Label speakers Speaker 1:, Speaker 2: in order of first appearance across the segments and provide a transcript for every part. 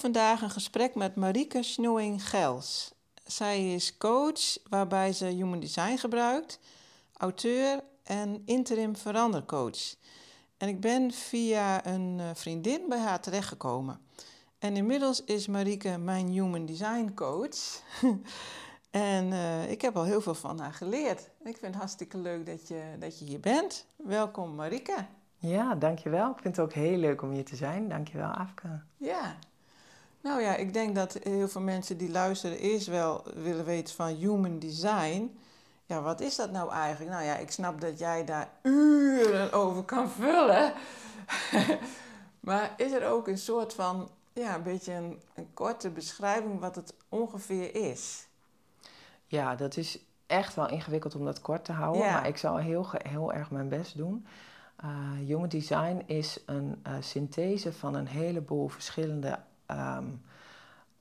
Speaker 1: Vandaag een gesprek met Marike Schnoeing-Gels. Zij is coach waarbij ze Human Design gebruikt, auteur en interim verandercoach. En ik ben via een eh, vriendin bij haar terechtgekomen. En inmiddels is Marieke mijn Human Design coach. en uh, ik heb al heel veel van haar geleerd. Ik vind het hartstikke leuk dat je, dat je hier bent. Welkom Marieke.
Speaker 2: Ja, dankjewel. Ik vind het ook heel leuk om hier te zijn. Dankjewel Afke.
Speaker 1: Ja. Nou ja, ik denk dat heel veel mensen die luisteren eerst wel willen weten van Human Design ja, wat is dat nou eigenlijk? Nou ja, ik snap dat jij daar uren over kan vullen. maar is er ook een soort van, ja, een beetje een, een, korte beschrijving wat het ongeveer is?
Speaker 2: Ja, dat is echt wel ingewikkeld om dat kort te houden, maar ik zal heel, heel erg mijn best doen. Uh, Human Design is een uh, synthese van een heleboel verschillende um,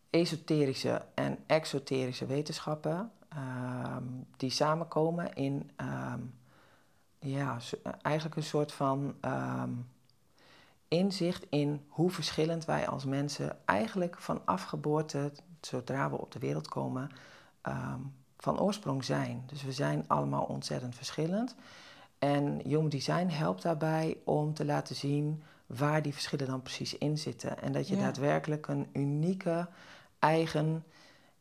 Speaker 2: esoterische en exoterische wetenschappen. Ehm, die samenkomen in ehm, ja, eigenlijk een soort van ehm, inzicht in hoe verschillend wij als mensen eigenlijk van afgeboorte, zodra we op de wereld komen, van oorsprong zijn. Dus we zijn allemaal ontzettend verschillend. En Human Design helpt daarbij om te laten zien waar die verschillen dan precies in zitten. En dat je daadwerkelijk een unieke, eigen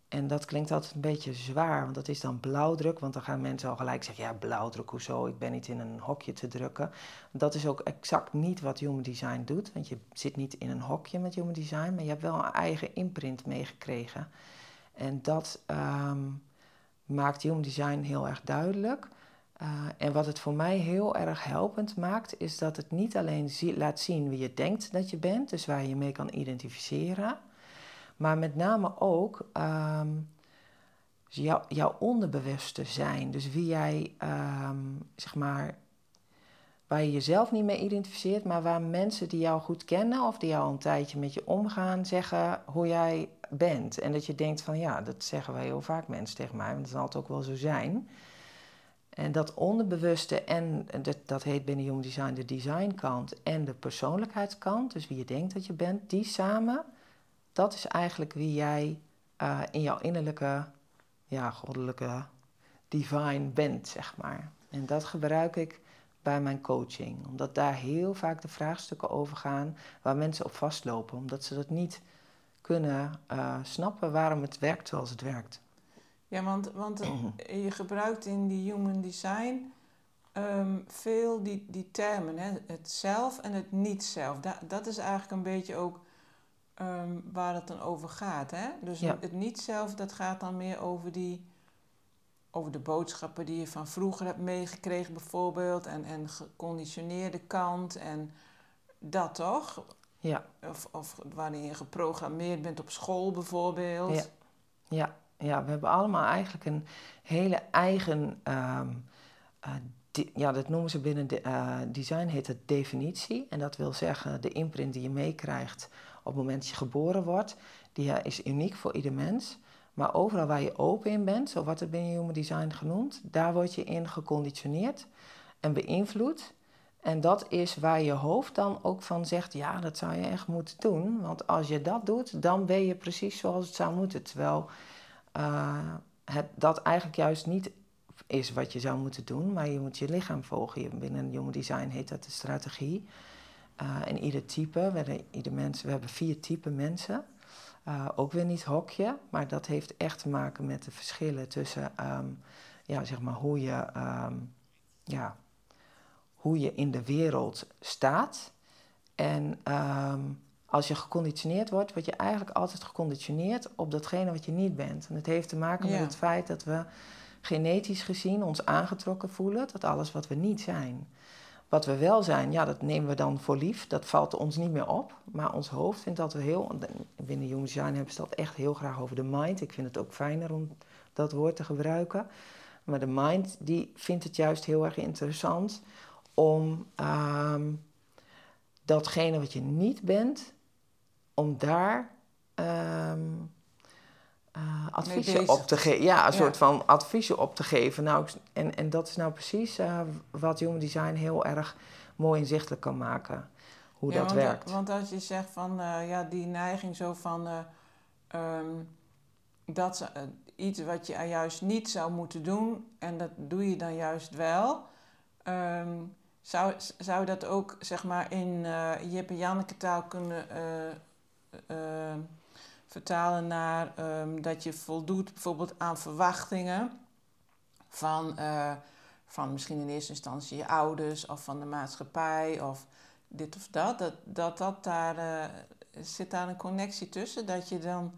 Speaker 2: en dat klinkt altijd een beetje zwaar, want dat is dan blauwdruk. Want dan gaan mensen al gelijk zeggen, ja, blauwdruk, hoezo? Ik ben niet in een hokje te drukken. Dat is ook exact niet wat Human Design doet. Want je zit niet in een hokje met Human Design, maar je hebt wel een eigen imprint meegekregen. En dat ehm, maakt Human Design heel erg duidelijk. Uh, en wat het voor mij heel erg helpend maakt, is dat het niet alleen laat zien wie je denkt dat je bent, dus waar je mee kan identificeren, maar met name ook jou, jouw onderbewuste zijn. Dus wie jij, um, zeg maar, waar je jezelf niet mee identificeert, maar waar mensen die jou goed kennen of die jou een tijdje met je omgaan, zeggen hoe jij bent. En dat je denkt van ja, dat zeggen wij heel vaak mensen tegen mij, want dat zal het ook wel zo zijn. En dat onderbewuste en dat, dat heet binnen Human Design de designkant en de persoonlijkheidskant, dus wie je denkt dat je bent, die samen dat is eigenlijk wie jij uh, in jouw innerlijke, ja, goddelijke divine bent, zeg maar. En dat gebruik ik bij mijn coaching, omdat daar heel vaak de vraagstukken over gaan waar mensen op vastlopen, omdat ze dat niet kunnen uh, snappen waarom het werkt zoals het werkt.
Speaker 1: Ja, want, want je gebruikt in die human design um, veel die, die termen, hè? het zelf en het niet-zelf. Da dat is eigenlijk een beetje ook Ehm, waar het dan over gaat. Hè? Dus het niet zelf, dat gaat dan meer over die over de boodschappen die je van vroeger hebt meegekregen bijvoorbeeld en, en geconditioneerde kant en dat toch?
Speaker 2: Ja.
Speaker 1: Of, of waarin je geprogrammeerd bent op school bijvoorbeeld.
Speaker 2: Ja, ja. Ja we hebben allemaal eigenlijk een hele eigen, ehm, eh, ja dat noemen ze binnen de, uh, design heet het definitie. En dat wil zeggen de imprint die je meekrijgt op het moment dat je geboren wordt, die is uniek voor ieder mens. Maar overal waar je open in bent, zo wordt het binnen Human Design genoemd, daar word je in geconditioneerd en beïnvloed. En dat is waar je hoofd dan ook van zegt, ja, dat zou je echt moeten doen. Want als je dat doet, dan ben je precies zoals het zou moeten. Terwijl uh, het, dat eigenlijk juist niet is wat je zou moeten doen, maar je moet je lichaam volgen. Binnen Human Design heet dat de strategie. Uh, en ieder type, we, ieder mens, we hebben vier typen mensen. Uh, ook weer niet hokje, maar dat heeft echt te maken met de verschillen tussen um, ja, zeg maar hoe, je, um, ja, hoe je in de wereld staat. En ehm, als je geconditioneerd wordt, word je eigenlijk altijd geconditioneerd op datgene wat je niet bent. En het heeft te maken met het feit dat we genetisch gezien ons aangetrokken voelen tot alles wat we niet zijn. Wat we wel zijn, ja, dat nemen we dan voor lief. Dat valt ons niet meer op. Maar ons hoofd vindt dat we heel. Binnen Human Design hebben ze dat echt heel graag over de mind. Ik vind het ook fijner om dat woord te gebruiken. Maar de mind die vindt het juist heel erg interessant om ehm, datgene wat je niet bent, om daar um, uh, adviezen op te geven. Ja, een soort van adviezen op te geven. Nou, en, en dat is nou precies uh, wat Human Design heel erg mooi inzichtelijk kan maken. Hoe dat
Speaker 1: want,
Speaker 2: werkt.
Speaker 1: Want als je zegt van uh, ja, die neiging zo van um, dat iets wat je juist niet zou moeten doen en dat doe je dan juist wel. Um, zou, zou dat ook zeg maar in uh, Jip en Janneke taal kunnen uh, vertalen naar um, dat je voldoet bijvoorbeeld aan verwachtingen van, van misschien in eerste instantie je ouders of van de maatschappij of dit of dat. Dat, dat, dat daar zit daar een connectie tussen dat je dan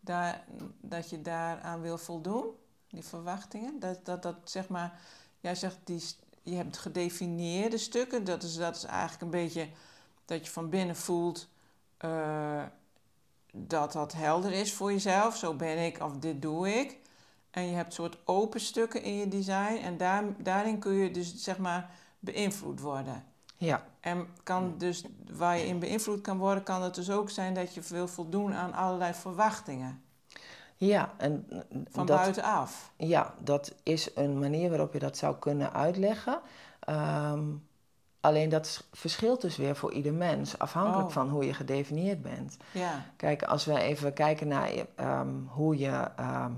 Speaker 1: daar, dat je daaraan wil voldoen, die verwachtingen. Dat, dat, dat zeg maar, jij zegt die je hebt gedefinieerde stukken. Dat is, dat is eigenlijk een beetje dat je van binnen voelt uh, dat dat helder is voor jezelf. Zo ben ik of dit doe ik. En je hebt soort open stukken in je design. En daar, daarin kun je dus zeg maar beïnvloed worden.
Speaker 2: Ja.
Speaker 1: En kan dus, waar je in beïnvloed kan worden, kan het dus ook zijn dat je wil voldoen aan allerlei verwachtingen.
Speaker 2: Ja, en
Speaker 1: van buitenaf.
Speaker 2: Ja, dat is een manier waarop je dat zou kunnen uitleggen. Ehm, alleen dat verschilt dus weer voor ieder mens, afhankelijk oh. van hoe je gedefinieerd bent.
Speaker 1: Ja.
Speaker 2: Kijk, als we even kijken naar ehm, hoe je. Ehm,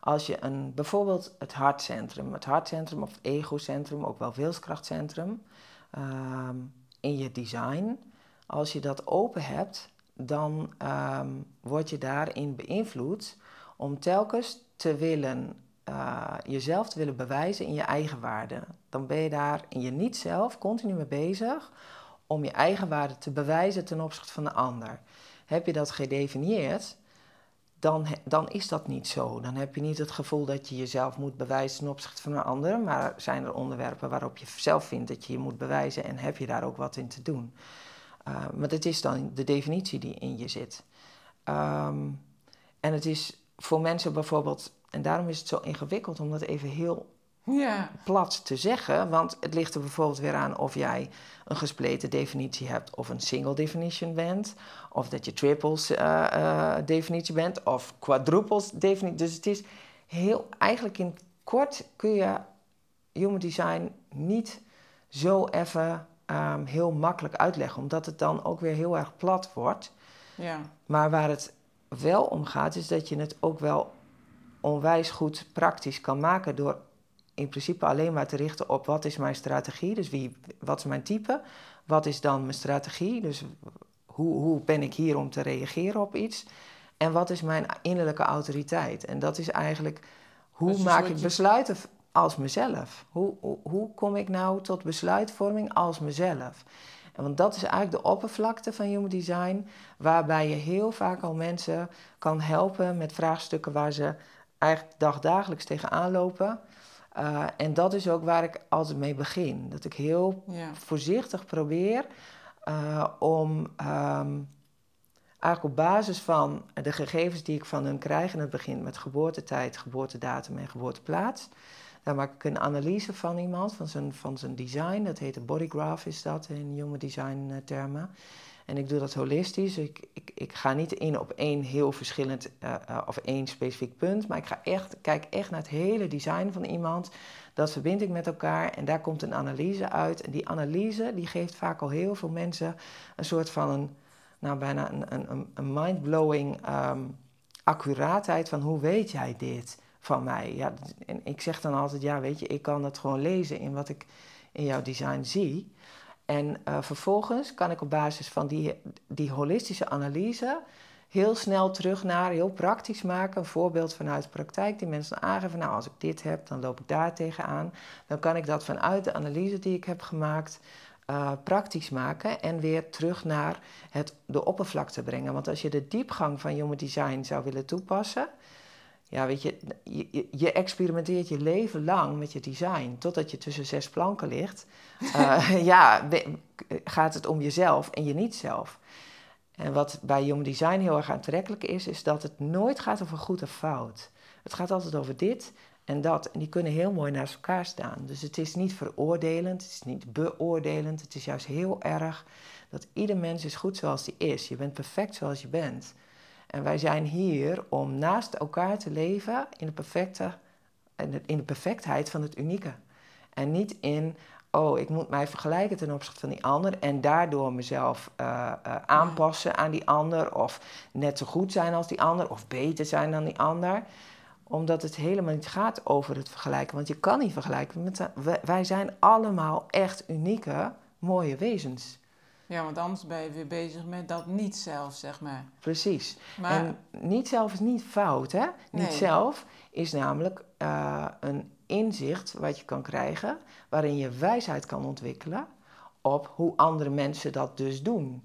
Speaker 2: als je een, bijvoorbeeld het hartcentrum, het hartcentrum of het egocentrum, ook wel wilskrachtcentrum, in je design, als je dat open hebt, dan word je daarin beïnvloed om telkens te willen, uh, jezelf te willen bewijzen in je eigen waarde. Dan ben je daar in je niet-zelf continu mee bezig om je eigen waarde te bewijzen ten opzichte van de ander. Heb je dat gedefinieerd, dan, dan is dat niet zo. Dan heb je niet het gevoel dat je jezelf moet bewijzen ten opzichte van een ander, maar zijn er onderwerpen waarop je zelf vindt dat je je moet bewijzen en heb je daar ook wat in te doen. Maar dat is dan de definitie die in je zit. Um, en het is voor mensen bijvoorbeeld, en daarom is het zo ingewikkeld om dat even heel
Speaker 1: ja.
Speaker 2: plat te zeggen. Want het ligt er bijvoorbeeld weer aan of jij een gespleten definitie hebt of een single definition bent. Of dat je triples uh, uh, definitie bent of quadruples definitie. Dus het is heel, eigenlijk in kort kun je human design niet zo even um, heel makkelijk uitleggen, omdat het dan ook weer heel erg plat wordt.
Speaker 1: Ja.
Speaker 2: Maar waar het wel om gaat, is dat je het ook wel onwijs goed praktisch kan maken door in principe alleen maar te richten op wat is mijn strategie, dus wie, wat is mijn type, wat is dan mijn strategie, dus hoe, hoe ben ik hier om te reageren op iets en wat is mijn innerlijke autoriteit. En dat is eigenlijk hoe maak ik besluiten als mezelf? Hoe, hoe, hoe, kom ik nou tot besluitvorming als mezelf? Want dat is eigenlijk de oppervlakte van Human Design, waarbij je heel vaak al mensen kan helpen met vraagstukken waar ze eigenlijk dagdagelijks tegenaan lopen. Uh, en dat is ook waar ik altijd mee begin. Dat ik heel voorzichtig probeer uh, om um, eigenlijk op basis van de gegevens die ik van hun krijg, en het begint met geboortetijd, geboortedatum en geboorteplaats, daar maak ik een analyse van iemand, van zijn, van zijn design. Dat heet een bodygraph, is dat in jonge design eh, termen. En ik doe dat holistisch. Ik, ik, ik ga niet in op één heel verschillend uh, uh, of één specifiek punt. Maar ik ga echt, kijk echt naar het hele design van iemand. Dat verbind ik met elkaar en daar komt een analyse uit. En die analyse die geeft vaak al heel veel mensen een soort van een, nou bijna een, een, een mind-blowing um, accuraatheid van hoe weet jij dit? van mij. Ja, en ik zeg dan altijd, ja, weet je, ik kan dat gewoon lezen in wat ik in jouw design zie. En uh, vervolgens kan ik op basis van die, die holistische analyse heel snel terug naar, heel praktisch maken, een voorbeeld vanuit de praktijk, die mensen aangeven, nou, als ik dit heb, dan loop ik daar tegenaan. Dan kan ik dat vanuit de analyse die ik heb gemaakt, uh, praktisch maken en weer terug naar het, de oppervlakte brengen. Want als je de diepgang van Human Design zou willen toepassen, ja, weet je, je, je, experimenteert je leven lang met je design. Totdat je tussen zes planken ligt. Uh, ja, gaat het om jezelf en je niet-zelf. En wat bij Human Design heel erg aantrekkelijk is, is dat het nooit gaat over goed of fout. Het gaat altijd over dit en dat. En die kunnen heel mooi naast elkaar staan. Dus het is niet veroordelend, het is niet beoordelend. Het is juist heel erg dat ieder mens is goed zoals hij is. Je bent perfect zoals je bent. En wij zijn hier om naast elkaar te leven in de, perfecte, in de perfectheid van het unieke. En niet in, oh, ik moet mij vergelijken ten opzichte van die ander en daardoor mezelf uh, uh, aanpassen aan die ander. Of net zo goed zijn als die ander, of beter zijn dan die ander omdat het helemaal niet gaat over het vergelijken. Want je kan niet vergelijken. Met, wij zijn allemaal echt unieke, mooie wezens.
Speaker 1: Ja, want anders ben je weer bezig met dat niet zelf, zeg maar.
Speaker 2: Precies. Maar... En niet zelf is niet fout, hè? Niet zelf is namelijk uh, een inzicht wat je kan krijgen... waarin je wijsheid kan ontwikkelen op hoe andere mensen dat dus doen.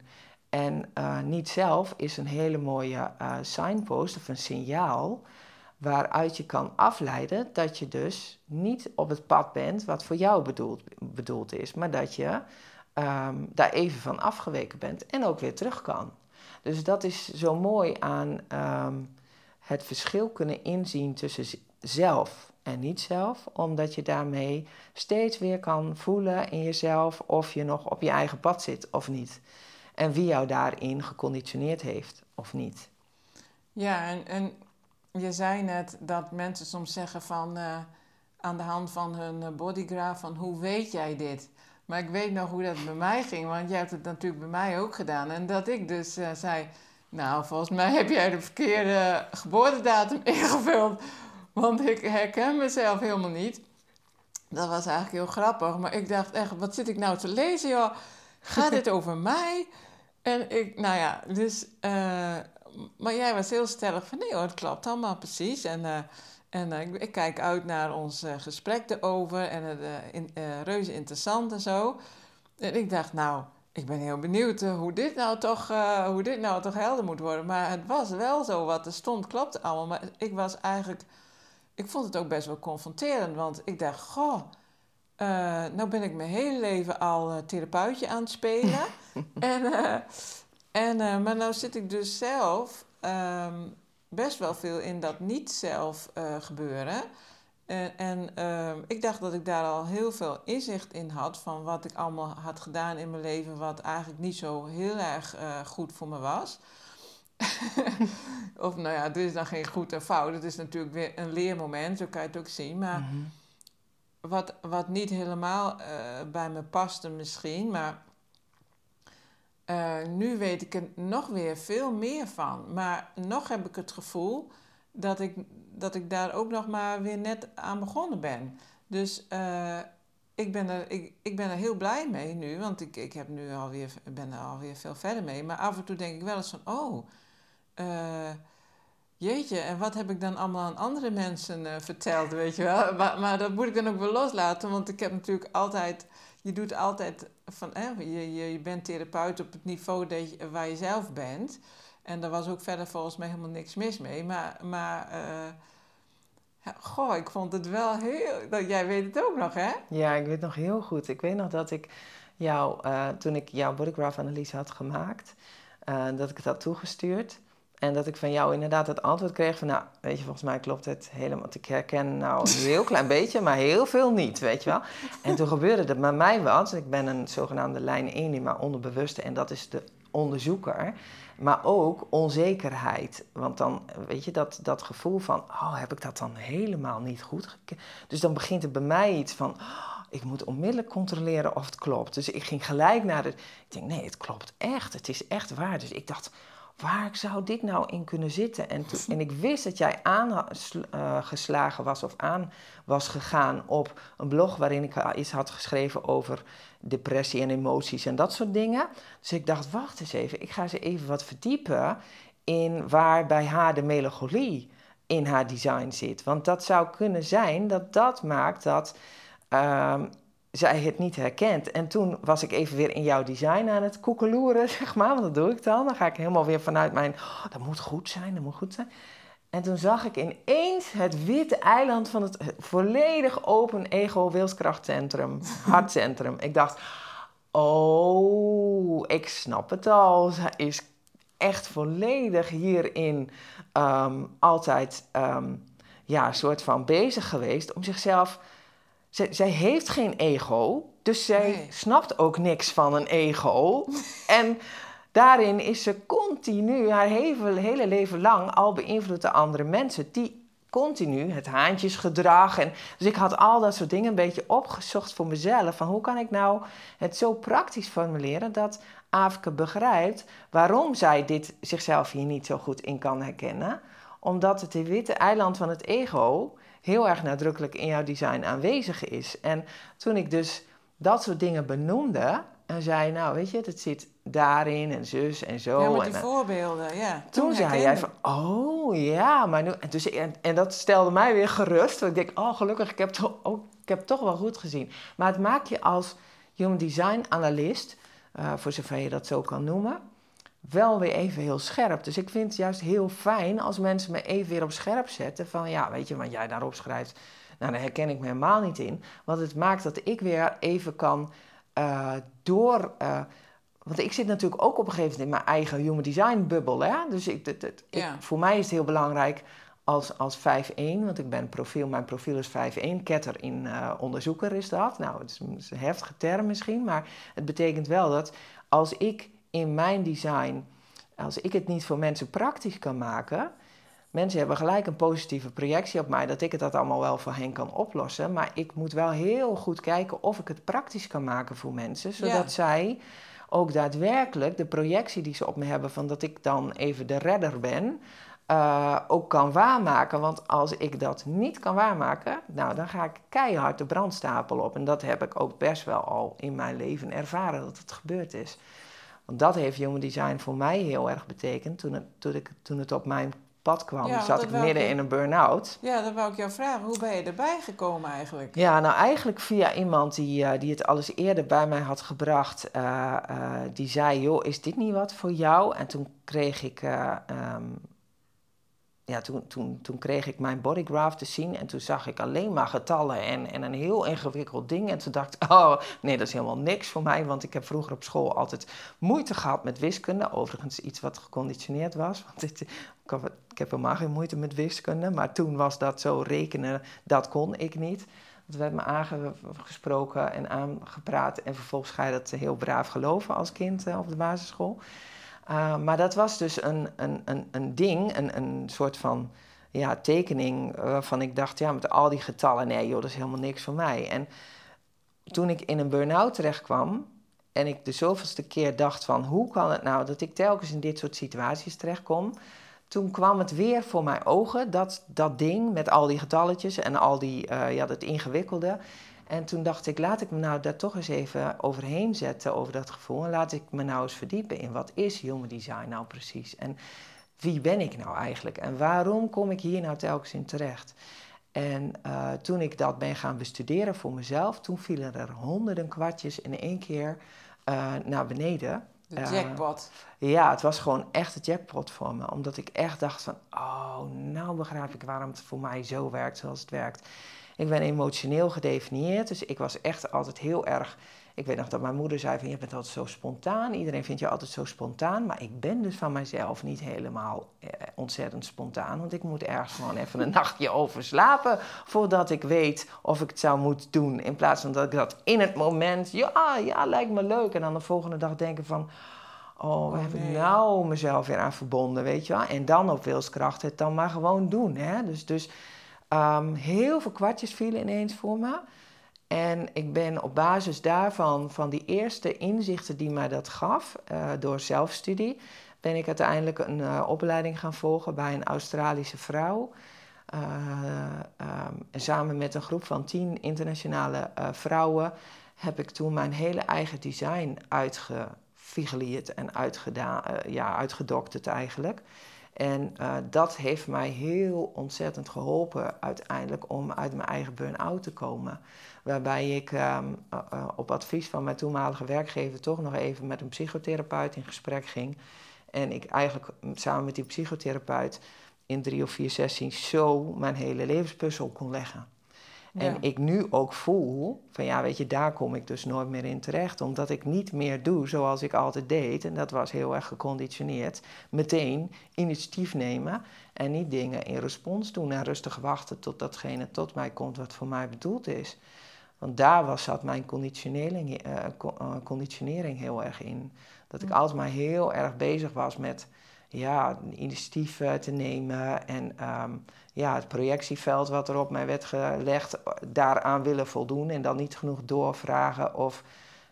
Speaker 2: En uh, niet zelf is een hele mooie uh, signpost of een signaal waaruit je kan afleiden dat je dus niet op het pad bent wat voor jou bedoeld, bedoeld is, maar dat je um, daar even van afgeweken bent en ook weer terug kan. Dus dat is zo mooi aan um, het verschil kunnen inzien tussen zelf en niet zelf, omdat je daarmee steeds weer kan voelen in jezelf of je nog op je eigen pad zit of niet. En wie jou daarin geconditioneerd heeft of niet.
Speaker 1: Ja, en, en je zei net dat mensen soms zeggen van uh, aan de hand van hun eh, bodygraph van hoe weet jij dit? Maar ik weet nog hoe dat bij mij ging, want jij hebt het natuurlijk bij mij ook gedaan. En dat ik dus uh, zei, nou volgens mij heb jij de verkeerde geboortedatum ingevuld. Want ik herken mezelf helemaal niet. Dat was eigenlijk heel grappig. Maar ik dacht echt, wat zit ik nou te lezen joh? Gaat dit over mij? En ik, nou ja, dus maar jij was heel stellig van nee hoor, het klopt allemaal precies. En, uh, en uh, ik, ik, kijk uit naar ons uh, gesprek erover en het in, reuze interessant en zo. En ik dacht, nou, ik ben heel benieuwd hoe, dit nou toch, hoe dit nou toch helder moet worden. Maar het was wel zo, wat er stond klopte allemaal. Maar ik was eigenlijk, ik vond het ook best wel confronterend. Want ik dacht, goh, nou ben ik mijn hele leven al therapeutje aan het spelen. en en, uh, maar nou zit ik dus zelf ehm, best wel veel in dat niet-zelf uh, gebeuren. En, en ehm, ik dacht dat ik daar al heel veel inzicht in had van wat ik allemaal had gedaan in mijn leven, wat eigenlijk niet zo heel erg uh, goed voor me was. of nou ja, dit is dan geen goed en fout. Het is natuurlijk weer een leermoment, zo kan je het ook zien. Maar mm -hmm. wat, wat niet helemaal bij me paste misschien, maar uh, nu weet ik er nog weer veel meer van. Maar nog heb ik het gevoel dat ik, dat ik daar ook nog maar weer net aan begonnen ben. Dus uh, ik, ben er, ik, ik ben er heel blij mee nu, want ik, ik heb nu alweer, ben er alweer veel verder mee. Maar af en toe denk ik wel eens van, oh, uh, jeetje, en wat heb ik dan allemaal aan andere mensen verteld, weet je wel. Maar, maar dat moet ik dan ook wel loslaten, want ik heb natuurlijk altijd je doet altijd van, hè, je, je, je bent therapeut op het niveau dat je, waar je zelf bent. En daar was ook verder volgens mij helemaal niks mis mee. Maar, maar uh, goh, ik vond het wel heel. Dat, jij weet het ook nog, hè?
Speaker 2: Ja, ik weet nog heel goed. Ik weet nog dat ik jou, uh, toen ik jouw bodygraph-analyse had gemaakt, uh, dat ik het had toegestuurd. En dat ik van jou inderdaad het antwoord kreeg van, nou, weet je, volgens mij klopt het helemaal. Want ik herken nou een heel klein beetje, maar heel veel niet, weet je wel. En toen gebeurde er bij mij wat. Ik ben een zogenaamde lijn 1 in mijn onderbewuste en dat is de onderzoeker. Maar ook onzekerheid. Want dan, weet je, dat, dat gevoel van, oh, heb ik dat dan helemaal niet goed gekeken? Dus dan begint er bij mij iets van, oh, ik moet onmiddellijk controleren of het klopt. Dus ik ging gelijk naar het, ik denk, nee, het klopt echt, het is echt waar. Dus ik dacht, waar zou dit nou in kunnen zitten? En, en ik wist dat jij aangeslagen was of aan was gegaan op een blog waarin ik iets had geschreven over depressie en emoties en dat soort dingen. Dus ik dacht, wacht eens even, ik ga ze even wat verdiepen in waar bij haar de melancholie in haar design zit. Want dat zou kunnen zijn dat dat maakt dat. Ehm, zij het niet herkent. En toen was ik even weer in jouw design aan het koekeloeren, zeg maar. Want dat doe ik dan. Dan ga ik helemaal weer vanuit mijn... Oh, dat moet goed zijn, dat moet goed zijn. En toen zag ik ineens het witte eiland van het volledig open ego-wilskrachtcentrum, hartcentrum. Ik dacht, oh, ik snap het al. Zij is echt volledig hierin um, altijd um, ja, soort van bezig geweest om zichzelf. Zij, zij heeft geen ego, dus zij snapt ook niks van een ego. en daarin is ze continu haar hele, hele leven lang al beïnvloed door andere mensen. Die continu het haantjesgedrag. En, dus ik had al dat soort dingen een beetje opgezocht voor mezelf. Van hoe kan ik nou het zo praktisch formuleren dat Afke begrijpt waarom zij dit zichzelf hier niet zo goed in kan herkennen. Omdat het witte eiland van het ego heel erg nadrukkelijk in jouw design aanwezig is. En toen ik dus dat soort dingen benoemde en zei, nou weet je, het zit daarin en zus en zo.
Speaker 1: Ja, met
Speaker 2: die
Speaker 1: en, voorbeelden, ja.
Speaker 2: Toen, zei jij van, oh ja, maar nu... En, dus, en, en, dat stelde mij weer gerust. Want ik denk, oh gelukkig, ik heb, toch, ik heb toch wel goed gezien. Maar het maakt je als human design analist, uh, voor zover je dat zo kan noemen, wel weer even heel scherp. Dus ik vind het juist heel fijn als mensen me even weer op scherp zetten. Van ja, weet je, wat jij daarop schrijft, nou, daar herken ik me helemaal niet in. Want het maakt dat ik weer even kan uh, door... Uh, want ik zit natuurlijk ook op een gegeven moment in mijn eigen human design bubbel. Hè? Dus ik, het, ik, voor mij is het heel belangrijk als, als 5-1, want ik ben profiel, mijn profiel is 5-1, ketter in uh, onderzoeker is dat. Nou, het is een heftige term misschien, maar het betekent wel dat als ik in mijn design, als ik het niet voor mensen praktisch kan maken, mensen hebben gelijk een positieve projectie op mij dat ik het dat allemaal wel voor hen kan oplossen. Maar ik moet wel heel goed kijken of ik het praktisch kan maken voor mensen, zodat zij ook daadwerkelijk de projectie die ze op me hebben van dat ik dan even de redder ben, uh, ook kan waarmaken. Want als ik dat niet kan waarmaken, nou, dan ga ik keihard de brandstapel op. En dat heb ik ook best wel al in mijn leven ervaren dat het gebeurd is. Want dat heeft Human Design voor mij heel erg betekend toen het, toen ik, toen het op mijn pad kwam. Ja, zat ik midden in een burn-out.
Speaker 1: Ja, dan wou ik jou vragen. Hoe ben je erbij gekomen eigenlijk?
Speaker 2: Ja, nou eigenlijk via iemand die, uh, die het alles eerder bij mij had gebracht. Uh, uh, die zei, joh, is dit niet wat voor jou? En toen kreeg ik um, ja, toen, toen, toen kreeg ik mijn bodygraph te zien en toen zag ik alleen maar getallen en, en een heel ingewikkeld ding. En toen dacht ik, oh nee, dat is helemaal niks voor mij, want ik heb vroeger op school altijd moeite gehad met wiskunde. Overigens iets wat geconditioneerd was, want ik, heb helemaal geen moeite met wiskunde. Maar toen was dat zo rekenen, dat kon ik niet. Dat werd me aangesproken en aangepraat en vervolgens ga je dat heel braaf geloven als kind eh, op de basisschool. Uh, maar dat was dus een, een, een, een ding, een, een soort van ja, tekening waarvan ik dacht, ja, met al die getallen, nee joh, dat is helemaal niks voor mij. En toen ik in een burn-out terecht kwam en ik de zoveelste keer dacht van, hoe kan het nou dat ik telkens in dit soort situaties terechtkom, toen kwam het weer voor mijn ogen, dat, dat ding met al die getalletjes en al die, uh, ja, dat ingewikkelde. En toen dacht ik, laat ik me nou daar toch eens even overheen zetten over dat gevoel. En laat ik me nou eens verdiepen in wat is human design nou precies? En wie ben ik nou eigenlijk? En waarom kom ik hier nou telkens in terecht? En uh, toen ik dat ben gaan bestuderen voor mezelf, toen vielen er honderden kwartjes in één keer uh, naar beneden.
Speaker 1: De jackpot.
Speaker 2: Uh, ja, het was gewoon echt een jackpot voor me. Omdat ik echt dacht van, oh, nou begrijp ik waarom het voor mij zo werkt zoals het werkt. Ik ben emotioneel gedefinieerd, dus ik was echt altijd heel erg. Ik weet nog dat mijn moeder zei van je bent altijd zo spontaan. Iedereen vindt je altijd zo spontaan. Maar ik ben dus van mijzelf niet helemaal eh, ontzettend spontaan. Want ik moet ergens gewoon even een nachtje over slapen. Voordat ik weet of ik het zou moeten doen. In plaats van dat ik dat in het moment. Ja, ja, lijkt me leuk. En dan de volgende dag denken van. Oh, waar oh, heb ik nou mezelf weer aan verbonden, weet je wel? En dan op wilskracht het dan maar gewoon doen, hè? Dus, dus Um, heel veel kwartjes vielen ineens voor me. En ik ben op basis daarvan, van die eerste inzichten die mij dat gaf, uh, door zelfstudie, ben ik uiteindelijk een uh, opleiding gaan volgen bij een Australische vrouw. Uh, en samen met een groep van tien internationale vrouwen heb ik toen mijn hele eigen design uitgefigeleerd en ja, uitgedokterd eigenlijk. En uh, dat heeft mij heel ontzettend geholpen uiteindelijk om uit mijn eigen burn-out te komen. Waarbij ik um, uh, op advies van mijn toenmalige werkgever toch nog even met een psychotherapeut in gesprek ging. En ik eigenlijk samen met die psychotherapeut in drie of vier sessies zo mijn hele levenspuzzel kon leggen. En ik nu ook voel van ja, weet je, daar kom ik dus nooit meer in terecht. Omdat ik niet meer doe zoals ik altijd deed. En dat was heel erg geconditioneerd. Meteen initiatief nemen en niet dingen in respons doen. En rustig wachten tot datgene tot mij komt wat voor mij bedoeld is. Want daar was, zat mijn conditionering, uh, conditionering heel erg in. Dat ik altijd maar heel erg bezig was met ja, initiatief te nemen en ehm, ja, het projectieveld wat er op mij werd gelegd, daaraan willen voldoen en dan niet genoeg doorvragen of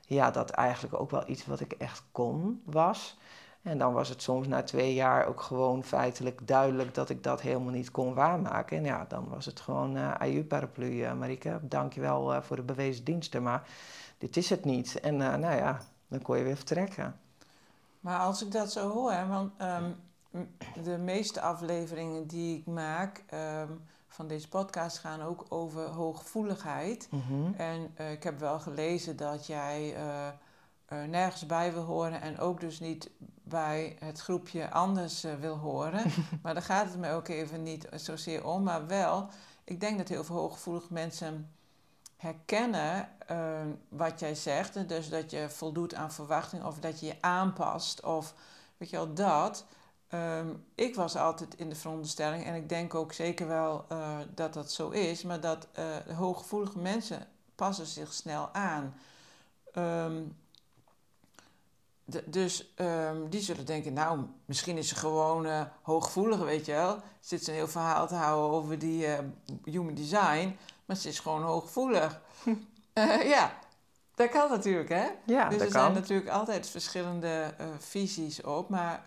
Speaker 2: ja, dat eigenlijk ook wel iets wat ik echt kon was. En dan was het soms na twee jaar ook gewoon feitelijk duidelijk dat ik dat helemaal niet kon waarmaken. En ja, dan was het gewoon uh, aju paraplu, uh, Marike. Dankjewel uh, voor de bewezen diensten, maar dit is het niet. En nou ja, dan kon je weer vertrekken.
Speaker 1: Maar als ik dat zo hoor, want um, de meeste afleveringen die ik maak um, van deze podcast gaan ook over hooggevoeligheid. Mm En uh, ik heb wel gelezen dat jij uh, uh, nergens bij wil horen en ook dus niet bij het groepje anders wil horen. maar daar gaat het me ook even niet zozeer om, maar wel, ik denk dat heel veel hooggevoelige mensen herkennen uh, wat jij zegt. Dus dat je voldoet aan verwachtingen of dat je je aanpast of weet je wel dat. Um, ik was altijd in de veronderstelling, en ik denk ook zeker wel uh, dat dat zo is, maar dat uh, hooggevoelige mensen passen zich snel aan. Um, dus um, die zullen denken, nou, misschien is ze gewoon uh, hooggevoelig, weet je wel. Zit ze een heel verhaal te houden over die human design, maar ze is gewoon hooggevoelig. ja, dat kan natuurlijk, hè? Ja, dus er zijn natuurlijk altijd verschillende visies op, maar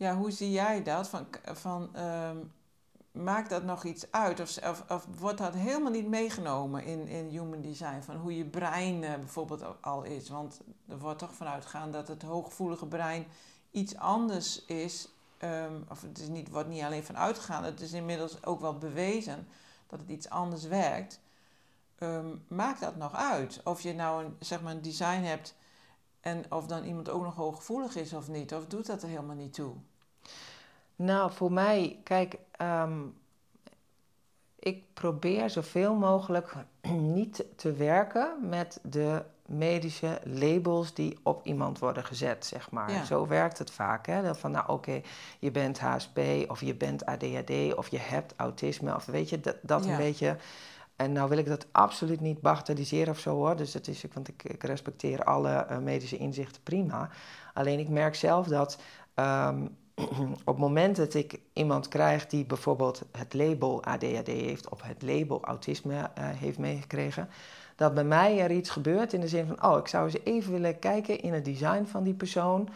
Speaker 1: ja, hoe zie jij dat? Van, van, um, maakt dat nog iets uit? Of, of, wordt dat helemaal niet meegenomen in, in human design? Van hoe je brein uh, bijvoorbeeld al is? Want er wordt toch vanuit gegaan dat het hooggevoelige brein iets anders is. Um, of het is niet, wordt niet alleen van uitgegaan, het is inmiddels ook wel bewezen dat het iets anders werkt. Um, maakt dat nog uit? Of je nou een, zeg maar een design hebt en of dan iemand ook nog hooggevoelig is of niet? Of doet dat er helemaal niet toe?
Speaker 2: Nou, voor mij, kijk, ehm, ik probeer zoveel mogelijk niet te werken met de medische labels die op iemand worden gezet, zeg maar. Zo werkt het vaak. Hè? Van nou, oké, je bent HSP of je bent ADHD of je hebt autisme of weet je, dat, dat een beetje. En nou wil ik dat absoluut niet bagatelliseren of zo hoor. Dus dat is, want ik, ik respecteer alle uh, medische inzichten prima. Alleen ik merk zelf dat um, op het moment dat ik iemand krijg die bijvoorbeeld het label ADHD heeft of het label autisme uh, heeft meegekregen, dat bij mij er iets gebeurt in de zin van, oh, ik zou eens even willen kijken in het design van die persoon,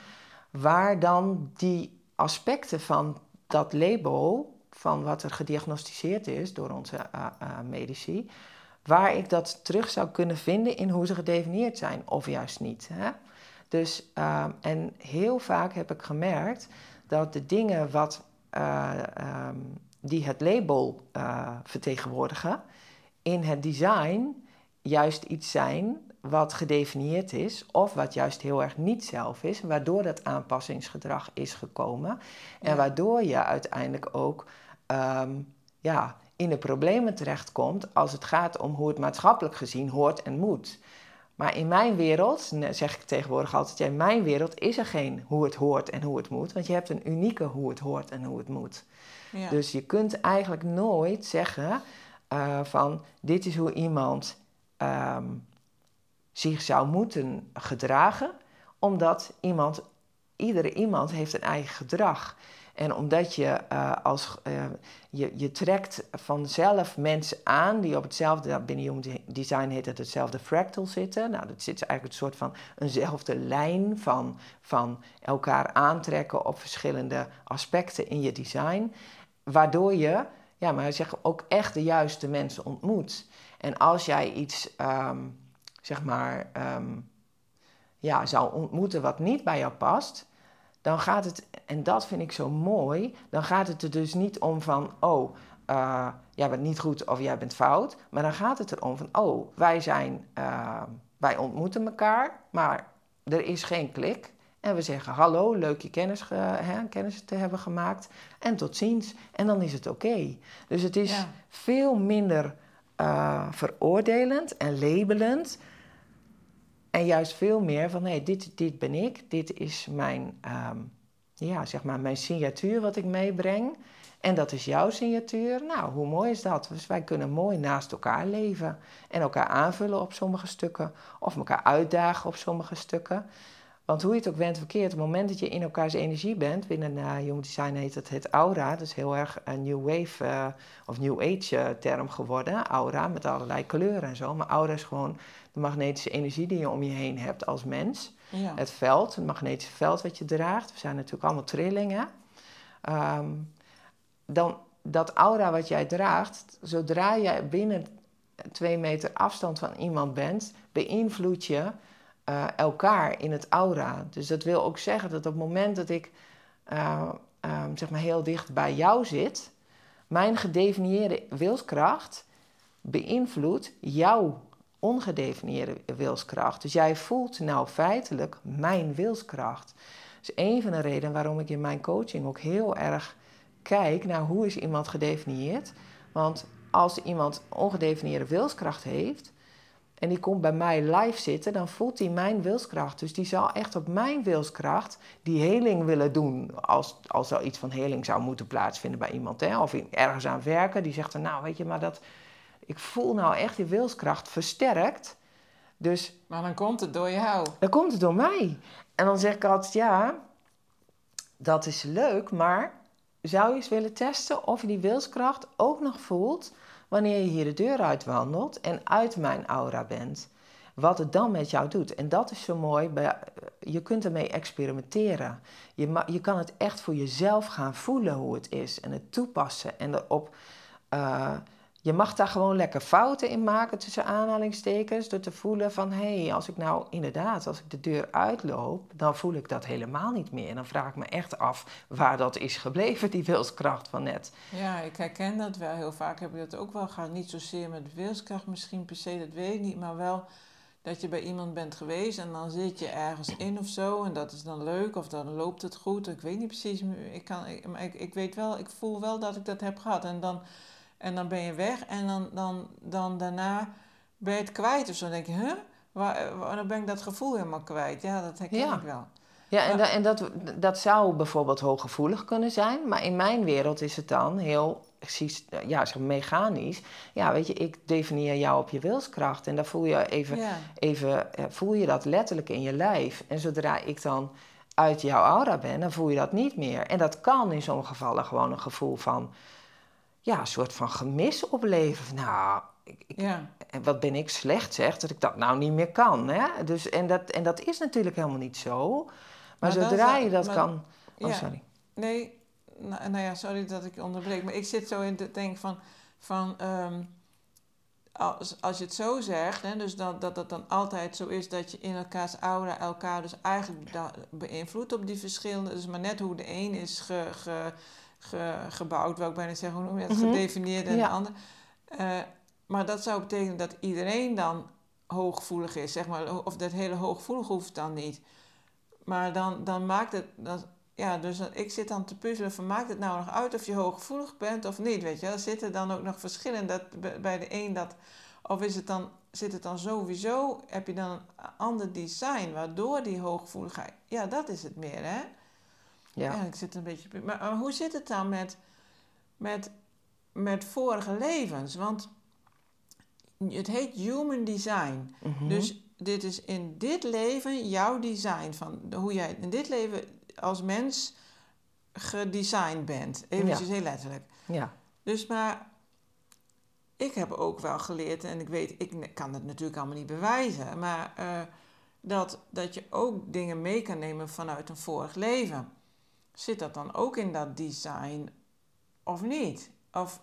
Speaker 2: waar dan die aspecten van dat label, van wat er gediagnosticeerd is door onze uh, uh, medici, waar ik dat terug zou kunnen vinden in hoe ze gedefinieerd zijn, of juist niet. Hè? Dus, uh, en heel vaak heb ik gemerkt dat de dingen wat, uh, um, die het label uh, vertegenwoordigen, in het design juist iets zijn wat gedefinieerd is, of wat juist heel erg niet zelf is, waardoor dat aanpassingsgedrag is gekomen. En waardoor je uiteindelijk ook um, ja, in de problemen terechtkomt als het gaat om hoe het maatschappelijk gezien hoort en moet. Maar in mijn wereld, zeg ik tegenwoordig altijd, in mijn wereld is er geen hoe het hoort en hoe het moet. Want je hebt een unieke hoe het hoort en hoe het moet. Ja. Dus je kunt eigenlijk nooit zeggen uh, van dit is hoe iemand um, zich zou moeten gedragen. Omdat iemand, iedere iemand heeft een eigen gedrag. En omdat je uh, als uh, je, je trekt vanzelf mensen aan die op hetzelfde, binnen Human Design heet het hetzelfde fractal zitten. Nou, dat zit eigenlijk een soort van eenzelfde lijn van, van elkaar aantrekken op verschillende aspecten in je design. Waardoor je, ja, maar zeg ook echt de juiste mensen ontmoet. En als jij iets, um, zeg maar, um, ja, zou ontmoeten wat niet bij jou past dan gaat het, en dat vind ik zo mooi, dan gaat het er dus niet om van, oh, uh, jij bent niet goed of jij bent fout. Maar dan gaat het erom van, oh, wij zijn, uh, wij ontmoeten elkaar, maar er is geen klik. En we zeggen hallo, leuk je kennis, hè, kennis te hebben gemaakt. En tot ziens. En dan is het oké. Dus het is veel minder uh, veroordelend en labelend. En juist veel meer van, hé, dit, dit ben ik. Dit is mijn, um, ja, zeg maar mijn signatuur wat ik meebreng. En dat is jouw signatuur. Nou, hoe mooi is dat? Dus wij kunnen mooi naast elkaar leven. En elkaar aanvullen op sommige stukken. Of elkaar uitdagen op sommige stukken. Want hoe je het ook went verkeerd, op het moment dat je in elkaars energie bent, binnen uh, Design heet het het aura, dat is heel erg een New Wave uh, of New Age uh, term geworden, aura, met allerlei kleuren en zo. Maar aura is gewoon de magnetische energie die je om je heen hebt als mens. Ja. Het veld, het magnetische veld wat je draagt. We zijn natuurlijk allemaal trillingen. Um, dan dat aura wat jij draagt, zodra jij binnen twee meter afstand van iemand bent, beïnvloed je uh, elkaar in het aura. Dus dat wil ook zeggen dat op het moment dat ik uh, um, zeg maar heel dicht bij jou zit, mijn gedefinieerde wilskracht beïnvloedt jouw ongedefinieerde wilskracht. Dus jij voelt nou feitelijk mijn wilskracht. Dus een van de redenen waarom ik in mijn coaching ook heel erg kijk naar hoe is iemand gedefinieerd. Want als iemand ongedefinieerde wilskracht heeft, en die komt bij mij live zitten, dan voelt hij mijn wilskracht. Dus die zal echt op mijn wilskracht die heling willen doen. Als, als er iets van heling zou moeten plaatsvinden bij iemand. Hè? Of ergens aan werken. Die zegt dan, nou weet je, maar dat, ik voel nou echt die wilskracht versterkt. Dus,
Speaker 1: maar dan komt het door jou.
Speaker 2: Dan komt het door mij. En dan zeg ik altijd, ja, dat is leuk, maar zou je eens willen testen of je die wilskracht ook nog voelt wanneer je hier de deur uitwandelt en uit mijn aura bent. Wat het dan met jou doet. En dat is zo mooi. Je kunt ermee experimenteren. Je, je kan het echt voor jezelf gaan voelen hoe het is. En het toepassen. En erop uh, je mag daar gewoon lekker fouten in maken tussen aanhalingstekens. Door te voelen van hé, hey, als ik nou inderdaad, als ik de deur uitloop, dan voel ik dat helemaal niet meer. En dan vraag ik me echt af waar dat is gebleven, die wilskracht van net.
Speaker 1: Ja, ik herken dat wel. Heel vaak heb ik dat ook wel gehad. Niet zozeer met wilskracht misschien per se, dat weet ik niet. Maar wel dat je bij iemand bent geweest en dan zit je ergens in of zo. En dat is dan leuk of dan loopt het goed. Ik weet niet precies. Ik, kan, ik, ik weet wel, ik voel wel dat ik dat heb gehad. En dan en dan ben je weg en dan, dan, dan daarna ben je het kwijt zo. Dan denk je, huh? Waar, waar, dan ben ik dat gevoel helemaal kwijt. Ja, dat herken ik wel.
Speaker 2: Ja, en, en dat, dat zou bijvoorbeeld hooggevoelig kunnen zijn. Maar in mijn wereld is het dan heel ja, zo mechanisch. Ja, weet je, ik definieer jou op je wilskracht. En dan voel je even, even voel je dat letterlijk in je lijf. En zodra ik dan uit jouw aura ben, dan voel je dat niet meer. En dat kan in sommige gevallen gewoon een gevoel van ja, een soort van gemis opleveren. Nou, ik, ja. wat ben ik slecht zeg, dat ik dat nou niet meer kan. Hè? Dus, en, dat, en dat is natuurlijk helemaal niet zo. Maar, zodra je dat kan... Oh, ja, sorry.
Speaker 1: Nee, nou, nou, ja, sorry dat ik onderbreek. Maar ik zit zo in te denken van... van ehm, als, als je het zo zegt, hè, dus dat, dat het dan altijd zo is dat je in elkaars aura elkaar dus eigenlijk beïnvloedt op die verschillende. Dus maar net hoe de een is ge, ge gebouwd, wil ik bijna zeggen, hoe noem je dat, mhm. gedefinieerd en de ander. Uh, maar dat zou betekenen dat iedereen dan hooggevoelig is, zeg maar. Of dat hele hooggevoelig hoeft dan niet. Maar dan, dan maakt het... Dan, ja, dus ik zit dan te puzzelen van maakt het nou nog uit of je hooggevoelig bent of niet, weet je. Er zitten dan ook nog verschillen dat bij de een dat... Of is het dan, zit het dan sowieso, heb je dan een ander design waardoor die hooggevoeligheid... Ja, dat is het meer, hè. Ja. ik zit een beetje. Maar, maar, hoe zit het dan met, met, met vorige levens? Want het heet human design. Mhm. Dus dit is in dit leven jouw design van hoe jij in dit leven als mens gedesigned bent. Even heel letterlijk. Ja. Dus maar ik heb ook wel geleerd, en ik weet, ik kan het natuurlijk allemaal niet bewijzen, maar uh, dat, dat je ook dingen mee kan nemen vanuit een vorig leven. Zit dat dan ook in dat design of niet? Of,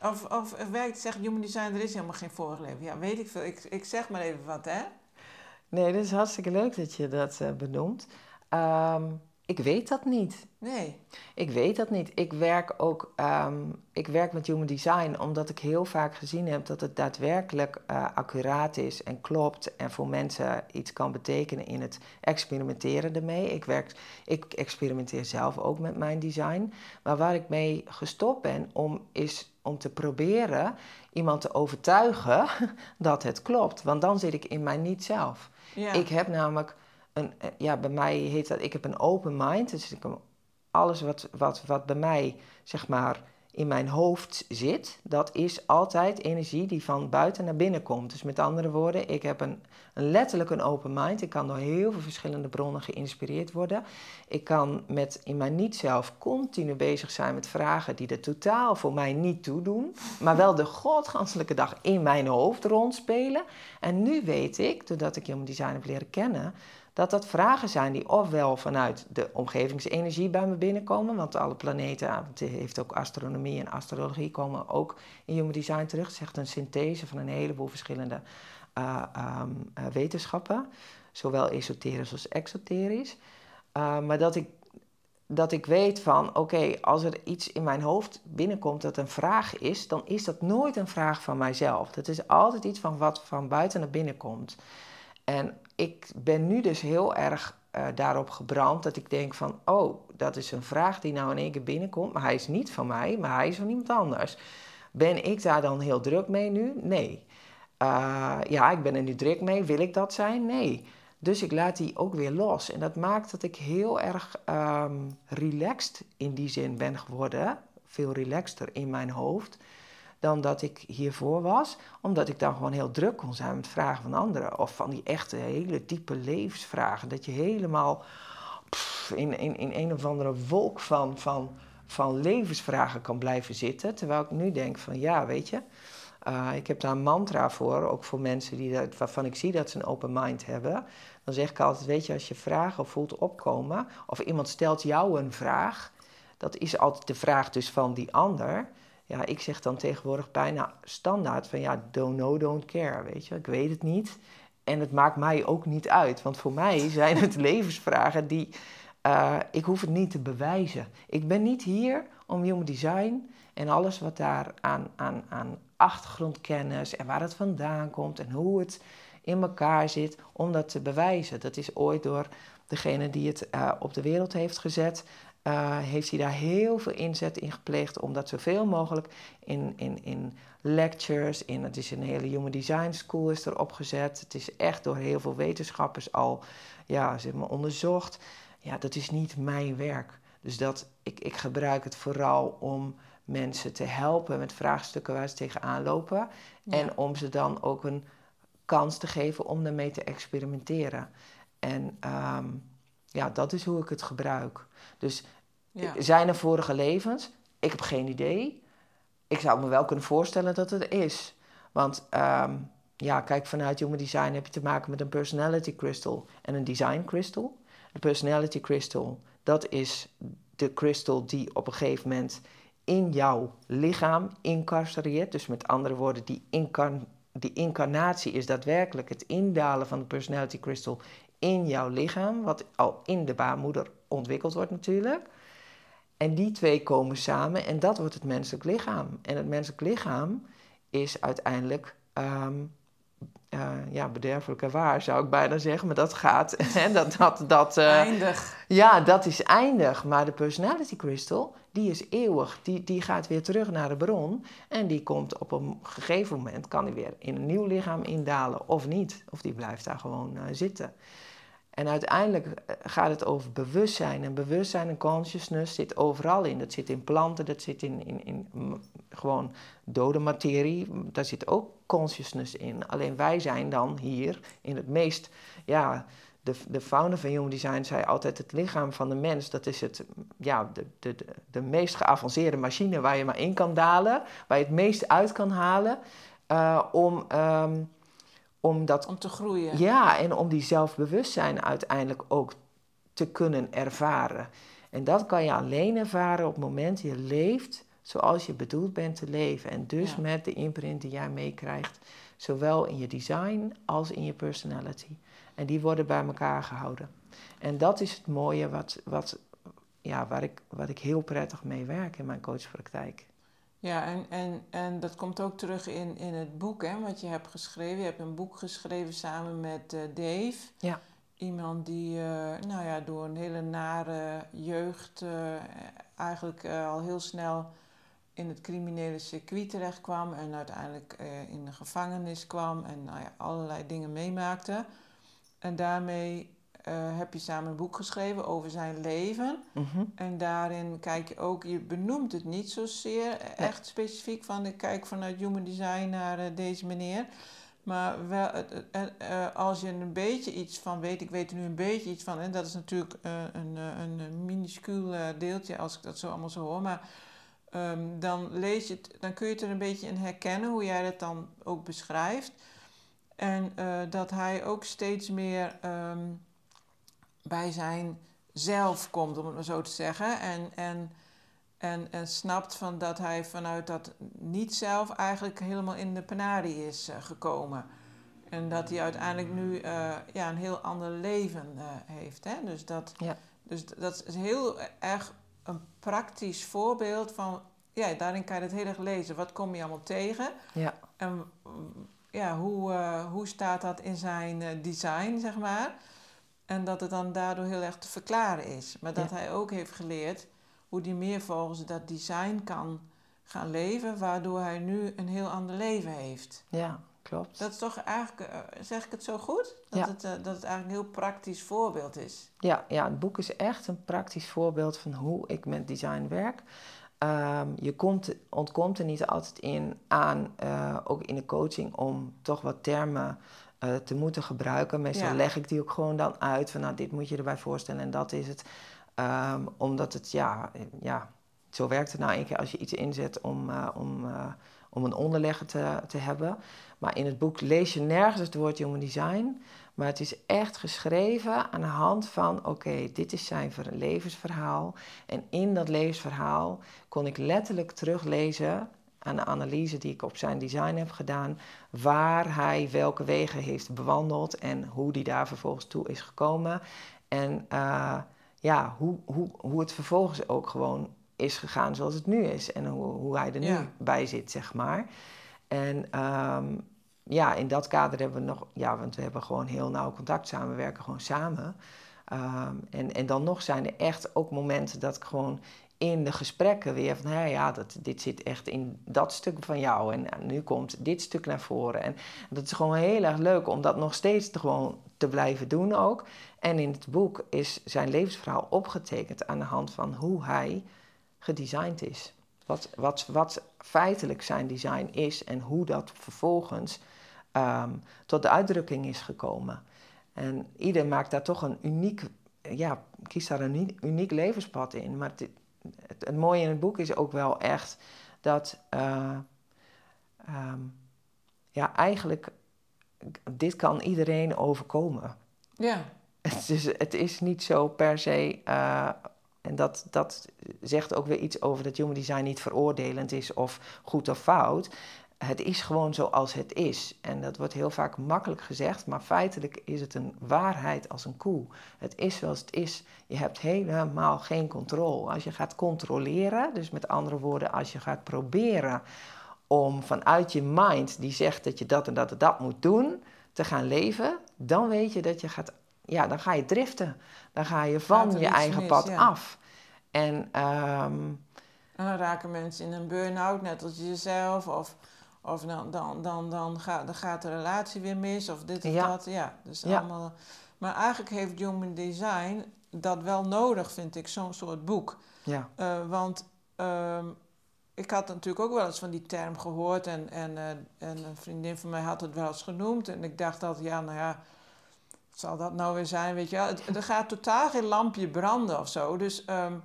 Speaker 1: of, of werkt, zegt human design, er is helemaal geen vorig leven. Ja, weet ik veel. Ik, ik zeg maar even wat, hè?
Speaker 2: Nee, dat is hartstikke leuk dat je dat uh, benoemt. Um, ik weet dat niet.
Speaker 1: Nee.
Speaker 2: Ik weet dat niet. Ik werk ook ehm, ik werk met human design omdat ik heel vaak gezien heb dat het daadwerkelijk uh, accuraat is en klopt en voor mensen iets kan betekenen in het experimenteren ermee. Ik, werk, ik experimenteer zelf ook met mijn design. Maar waar ik mee gestopt ben om, is om te proberen iemand te overtuigen dat het klopt. Want dan zit ik in mij niet zelf. Ja. Ik heb namelijk eh, ja, bij mij heet dat, ik heb een open mind. Dus ik, alles wat, wat, wat bij mij, zeg maar, in mijn hoofd zit, dat is altijd energie die van buiten naar binnen komt. Dus met andere woorden, ik heb een, een letterlijk een open mind. Ik kan door heel veel verschillende bronnen geïnspireerd worden. Ik kan met in mijn niet-zelf continu bezig zijn met vragen die er totaal voor mij niet toe doen, maar wel de godganselijke dag in mijn hoofd rondspelen. En nu weet ik, doordat ik Human Design heb leren kennen, dat dat vragen zijn die ofwel vanuit de omgevingsenergie bij me binnenkomen, want alle planeten, het heeft ook astronomie en astrologie komen ook in Human Design terug. Het is echt een synthese van een heleboel verschillende uh, um, uh, wetenschappen, zowel esoterisch als exoterisch. Uh, maar dat ik, dat ik weet van, oké, als er iets in mijn hoofd binnenkomt dat een vraag is, dan is dat nooit een vraag van mijzelf. Dat is altijd iets van wat van buiten naar binnen komt. En ik ben nu dus heel erg uh, daarop gebrand dat ik denk van, oh, dat is een vraag die nou in één keer binnenkomt, maar hij is niet van mij, maar hij is van iemand anders. Ben ik daar dan heel druk mee nu? Nee. Uh, ja, ik ben er nu druk mee. Wil ik dat zijn? Nee. Dus ik laat die ook weer los. En dat maakt dat ik heel erg um, relaxed in die zin ben geworden. Veel relaxter in mijn hoofd dan dat ik hiervoor was. Omdat ik dan gewoon heel druk kon zijn met vragen van anderen. Of van die echte hele diepe levensvragen. Dat je helemaal in, in, in een of andere wolk van, van, van levensvragen kan blijven zitten. Terwijl ik nu denk van ja, weet je... Uh, ik heb daar een mantra voor, ook voor mensen die waarvan ik zie dat ze een open mind hebben. Dan zeg ik altijd, weet je, als je vragen voelt opkomen, of iemand stelt jou een vraag, dat is altijd de vraag dus van die ander ja, ik zeg dan tegenwoordig bijna standaard van ja, don't know, don't care, weet je. Ik weet het niet en het maakt mij ook niet uit. Want voor mij zijn het levensvragen die, uh, ik hoef het niet te bewijzen. Ik ben niet hier om human design en alles wat daar aan, aan, aan achtergrondkennis en waar het vandaan komt en hoe het in elkaar zit, om dat te bewijzen. Dat is ooit door degene die het uh, op de wereld heeft gezet, uh, heeft hij daar heel veel inzet in gepleegd om dat zoveel mogelijk in, in, in lectures, in, het is een hele Human Design School is er opgezet. Het is echt door heel veel wetenschappers al ja, zeg maar, onderzocht. Ja, dat is niet mijn werk. Dus dat, ik, ik gebruik het vooral om mensen te helpen met vraagstukken waar ze tegenaan lopen. En om ze dan ook een kans te geven om ermee te experimenteren. En um, ja, dat is hoe ik het gebruik. Dus zijn er vorige levens? Ik heb geen idee. Ik zou me wel kunnen voorstellen dat het is. Want um, ja, kijk, vanuit Human Design heb je te maken met een personality crystal en een design crystal. De personality crystal, dat is de crystal die op een gegeven moment in jouw lichaam incarcereert. Dus met andere woorden, die, incarn die incarnatie is daadwerkelijk het indalen van de personality crystal in jouw lichaam, wat al in de baarmoeder ontwikkeld wordt natuurlijk. En die twee komen samen en dat wordt het menselijk lichaam. En het menselijk lichaam is uiteindelijk um, uh, ja, bederfelijk en waar, zou ik bijna zeggen. Maar dat gaat. Dat, dat, dat,
Speaker 1: uh, eindig.
Speaker 2: Ja, dat is eindig. Maar de personality crystal, die is eeuwig. Die, die gaat weer terug naar de bron. En die komt op een gegeven moment, kan die weer in een nieuw lichaam indalen of niet. Of die blijft daar gewoon uh, zitten. En uiteindelijk eh, gaat het over bewustzijn. En bewustzijn en consciousness zit overal in. Dat zit in planten, dat zit in, in, in gewoon dode materie. Daar zit ook consciousness in. Alleen wij zijn dan hier in het meest... Ja, de, de founder van Human Design zei altijd... het lichaam van de mens, dat is het, ja, de, de, de meest geavanceerde machine... waar je maar in kan dalen, waar je het meest uit kan halen... Uh, om... Um,
Speaker 1: om, dat, om te groeien.
Speaker 2: Ja, en om die zelfbewustzijn uiteindelijk ook te kunnen ervaren. En dat kan je alleen ervaren op het moment je leeft zoals je bedoeld bent te leven. En dus met de imprint die jij meekrijgt, zowel in je design als in je personality. En die worden bij elkaar gehouden. En dat is het mooie wat, wat, ja, waar, ik, wat ik heel prettig mee werk in mijn coachpraktijk.
Speaker 1: Ja, en, en, en dat komt ook terug in, in het boek hè, wat je hebt geschreven. Je hebt een boek geschreven samen met uh, Dave. Ja. Iemand die uh, nou ja, door een hele nare jeugd uh, eigenlijk al heel snel in het criminele circuit terecht kwam en uiteindelijk in de gevangenis kwam en nou ja, allerlei dingen meemaakte. En daarmee uh, heb je samen een boek geschreven over zijn leven. Mhm. En daarin kijk je ook, je benoemt het niet zozeer echt specifiek van ik kijk vanuit human design naar uh, deze meneer. Maar wel, uh, als je een beetje iets van weet, ik weet er nu een beetje iets van, en dat is natuurlijk een, een minuscuul deeltje als ik dat zo allemaal zo hoor, maar um, dan lees je het, dan kun je het er een beetje in herkennen hoe jij dat dan ook beschrijft. En dat hij ook steeds meer um, bij zijn zelf komt, om het maar zo te zeggen. En, en, en, en snapt van dat hij vanuit dat niet-zelf eigenlijk helemaal in de penarie is uh, gekomen. En dat hij uiteindelijk nu uh, ja, een heel ander leven uh, heeft. Hè? Dus, dat, ja. dus dat is heel erg een praktisch voorbeeld van... Ja, daarin kan je het heel erg lezen. Wat kom je allemaal tegen? Ja. En ja, hoe, hoe staat dat in zijn design, zeg maar? En dat het dan daardoor heel erg te verklaren is. Maar dat hij ook heeft geleerd hoe hij meer volgens dat design kan gaan leven, waardoor hij nu een heel ander leven heeft.
Speaker 2: Ja, klopt.
Speaker 1: Dat is toch eigenlijk, eh, zeg ik het zo goed? Dat, ja. het, uh, dat het eigenlijk een heel praktisch voorbeeld is.
Speaker 2: Ja, ja, het boek is echt een praktisch voorbeeld van hoe ik met design werk. Um, je komt, ontkomt er niet altijd in aan, uh, ook in de coaching, om toch wat termen uh, te moeten gebruiken. Meestal leg ik die ook gewoon dan uit van nou, dit moet je erbij voorstellen en dat is het. Um, omdat het, ja, ja, zo werkt het nou een keer als je iets inzet om, uh, om, uh, om een onderlegger te, te hebben. Maar in het boek lees je nergens het woord human design. Maar het is echt geschreven aan de hand van: oké, okay, dit is zijn levensverhaal. En in dat levensverhaal kon ik letterlijk teruglezen aan de analyse die ik op zijn design heb gedaan, waar hij welke wegen heeft bewandeld en hoe die daar vervolgens toe is gekomen. En uh, ja, hoe, hoe, hoe het vervolgens ook gewoon is gegaan zoals het nu is en hoe, hoe hij er nu bij zit, zeg maar. En um, ja, in dat kader hebben we nog, ja, want we hebben gewoon heel nauw contact samen, we werken gewoon samen. Um, en, en dan nog zijn er echt ook momenten dat ik gewoon in de gesprekken weer van, hé, ja, dat, dit zit echt in dat stuk van jou en nu komt dit stuk naar voren. En dat is gewoon heel erg leuk om dat nog steeds te, gewoon te blijven doen ook. En in het boek is zijn levensverhaal opgetekend aan de hand van hoe hij gedesigned is. Wat, wat, wat feitelijk zijn design is en hoe dat vervolgens um, tot de uitdrukking is gekomen. En ieder maakt daar toch een uniek, ja, kiest daar een uniek levenspad in. Maar het, het, mooie in het boek is ook wel echt dat, uh, um, ja, eigenlijk, dit kan iedereen overkomen. Ja. Dus het is niet zo per se, uh, en dat, dat zegt ook weer iets over dat human design niet veroordelend is of goed of fout het is gewoon zoals het is. En dat wordt heel vaak makkelijk gezegd, maar feitelijk is het een waarheid als een koe. Het is zoals het is. Je hebt helemaal geen controle. Als je gaat controleren, dus met andere woorden, als je gaat proberen om vanuit je mind, die zegt dat je dat en dat en dat moet doen, te gaan leven, dan weet je dat je gaat, ja, dan ga je driften. Dan ga je van je eigen pad af. En, um,
Speaker 1: en dan raken mensen in een burn-out, net als jezelf, of of dan, dan, dan, dan, gaat, dan gaat de relatie weer mis of dit of dat. Ja, dus allemaal. Maar eigenlijk heeft Human Design dat wel nodig, vind ik, zo'n soort boek. Ja. Uh, want uh, ik had natuurlijk ook wel eens van die term gehoord en, en, uh, en een vriendin van mij had het wel eens genoemd. En ik dacht dat, ja, nou ja, zal dat nou weer zijn, weet je wel. er gaat totaal geen lampje branden of zo. Dus um,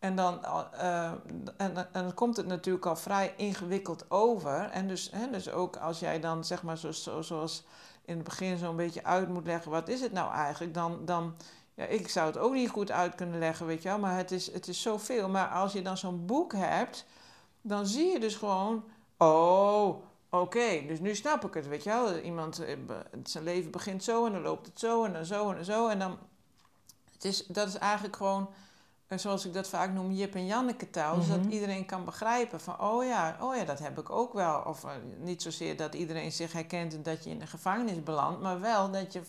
Speaker 1: en dan, uh, en, en dan komt het natuurlijk al vrij ingewikkeld over. En dus, hè, dus ook als jij dan zeg maar zo, zo, zoals in het begin zo'n beetje uit moet leggen, wat is het nou eigenlijk? Dan, dan ja, ik zou het ook niet goed uit kunnen leggen, weet je wel, maar het is, het is zoveel. Maar als je dan zo'n boek hebt, dan zie je dus gewoon, oh, oké, dus nu snap ik het, weet je wel. Iemand, eh, zijn leven begint zo en dan loopt het zo en dan zo en zo. En dan het is, dat is eigenlijk gewoon, zoals ik dat vaak noem, Jip en Janneke taal. Zodat mhm. iedereen kan begrijpen van, oh ja, oh ja, dat heb ik ook wel. Of uh, niet zozeer dat iedereen zich herkent en dat je in de gevangenis belandt, maar wel dat je,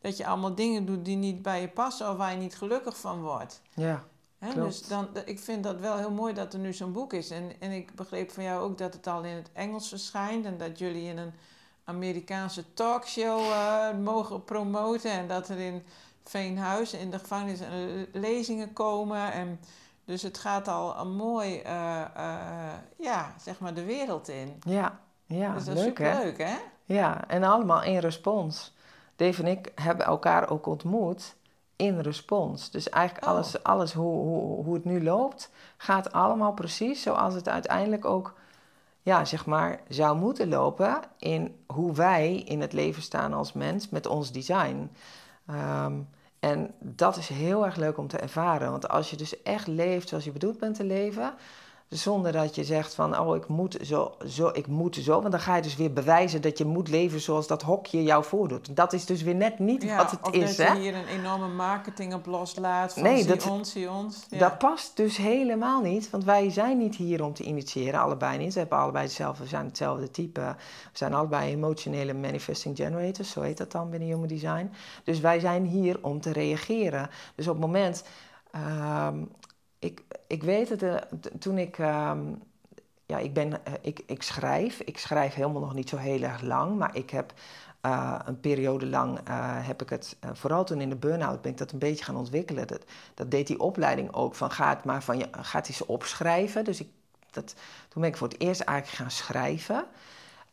Speaker 1: dat je allemaal dingen doet die niet bij je passen of waar je niet gelukkig van wordt.
Speaker 2: Ja.
Speaker 1: He, dus dan, ik vind dat wel heel mooi dat er nu zo'n boek is. En, en ik begreep van jou ook dat het al in het Engels verschijnt en dat jullie in een Amerikaanse talkshow uh, mogen promoten en dat er in Veenhuis in de gevangenis lezingen komen. En dus het gaat al een mooi, uh, uh, ja, zeg maar de wereld in.
Speaker 2: Ja, ja
Speaker 1: dus dat leuk, is leuk, hè?
Speaker 2: Ja, en allemaal in respons. Dave en ik hebben elkaar ook ontmoet in respons. Dus eigenlijk oh. alles, alles hoe, hoe, hoe het nu loopt, gaat allemaal precies zoals het uiteindelijk ook ja, zeg maar, zou moeten lopen in hoe wij in het leven staan als mens met ons design. Ehm, en dat is heel erg leuk om te ervaren. Want als je dus echt leeft zoals je bedoeld bent te leven, zonder dat je zegt van, oh, ik moet zo, zo, ik moet zo. Want dan ga je dus weer bewijzen dat je moet leven zoals dat hokje jou voordoet. Dat is dus weer net niet wat het is.
Speaker 1: Dat je hier een enorme marketing op loslaat van nee, zie dat, ons, zie ons.
Speaker 2: Ja. Dat past dus helemaal niet. Want wij zijn niet hier om te initiëren, allebei niet. We hebben allebei hetzelfde, we zijn hetzelfde type. We zijn allebei emotionele manifesting generators, zo heet dat dan binnen Human Design. Dus wij zijn hier om te reageren. Dus op het moment... Ehm, ik, ik weet het, uh, toen ik, um, ja, ik ben, uh, ik, ik schrijf. Ik schrijf helemaal nog niet zo heel erg lang, maar ik heb uh, een periode lang, heb ik het, vooral toen in de burn-out ben ik dat een beetje gaan ontwikkelen. Dat, dat deed die opleiding ook, van ga het maar van je, gaat eens opschrijven. Dus ik, dat, toen ben ik voor het eerst eigenlijk gaan schrijven.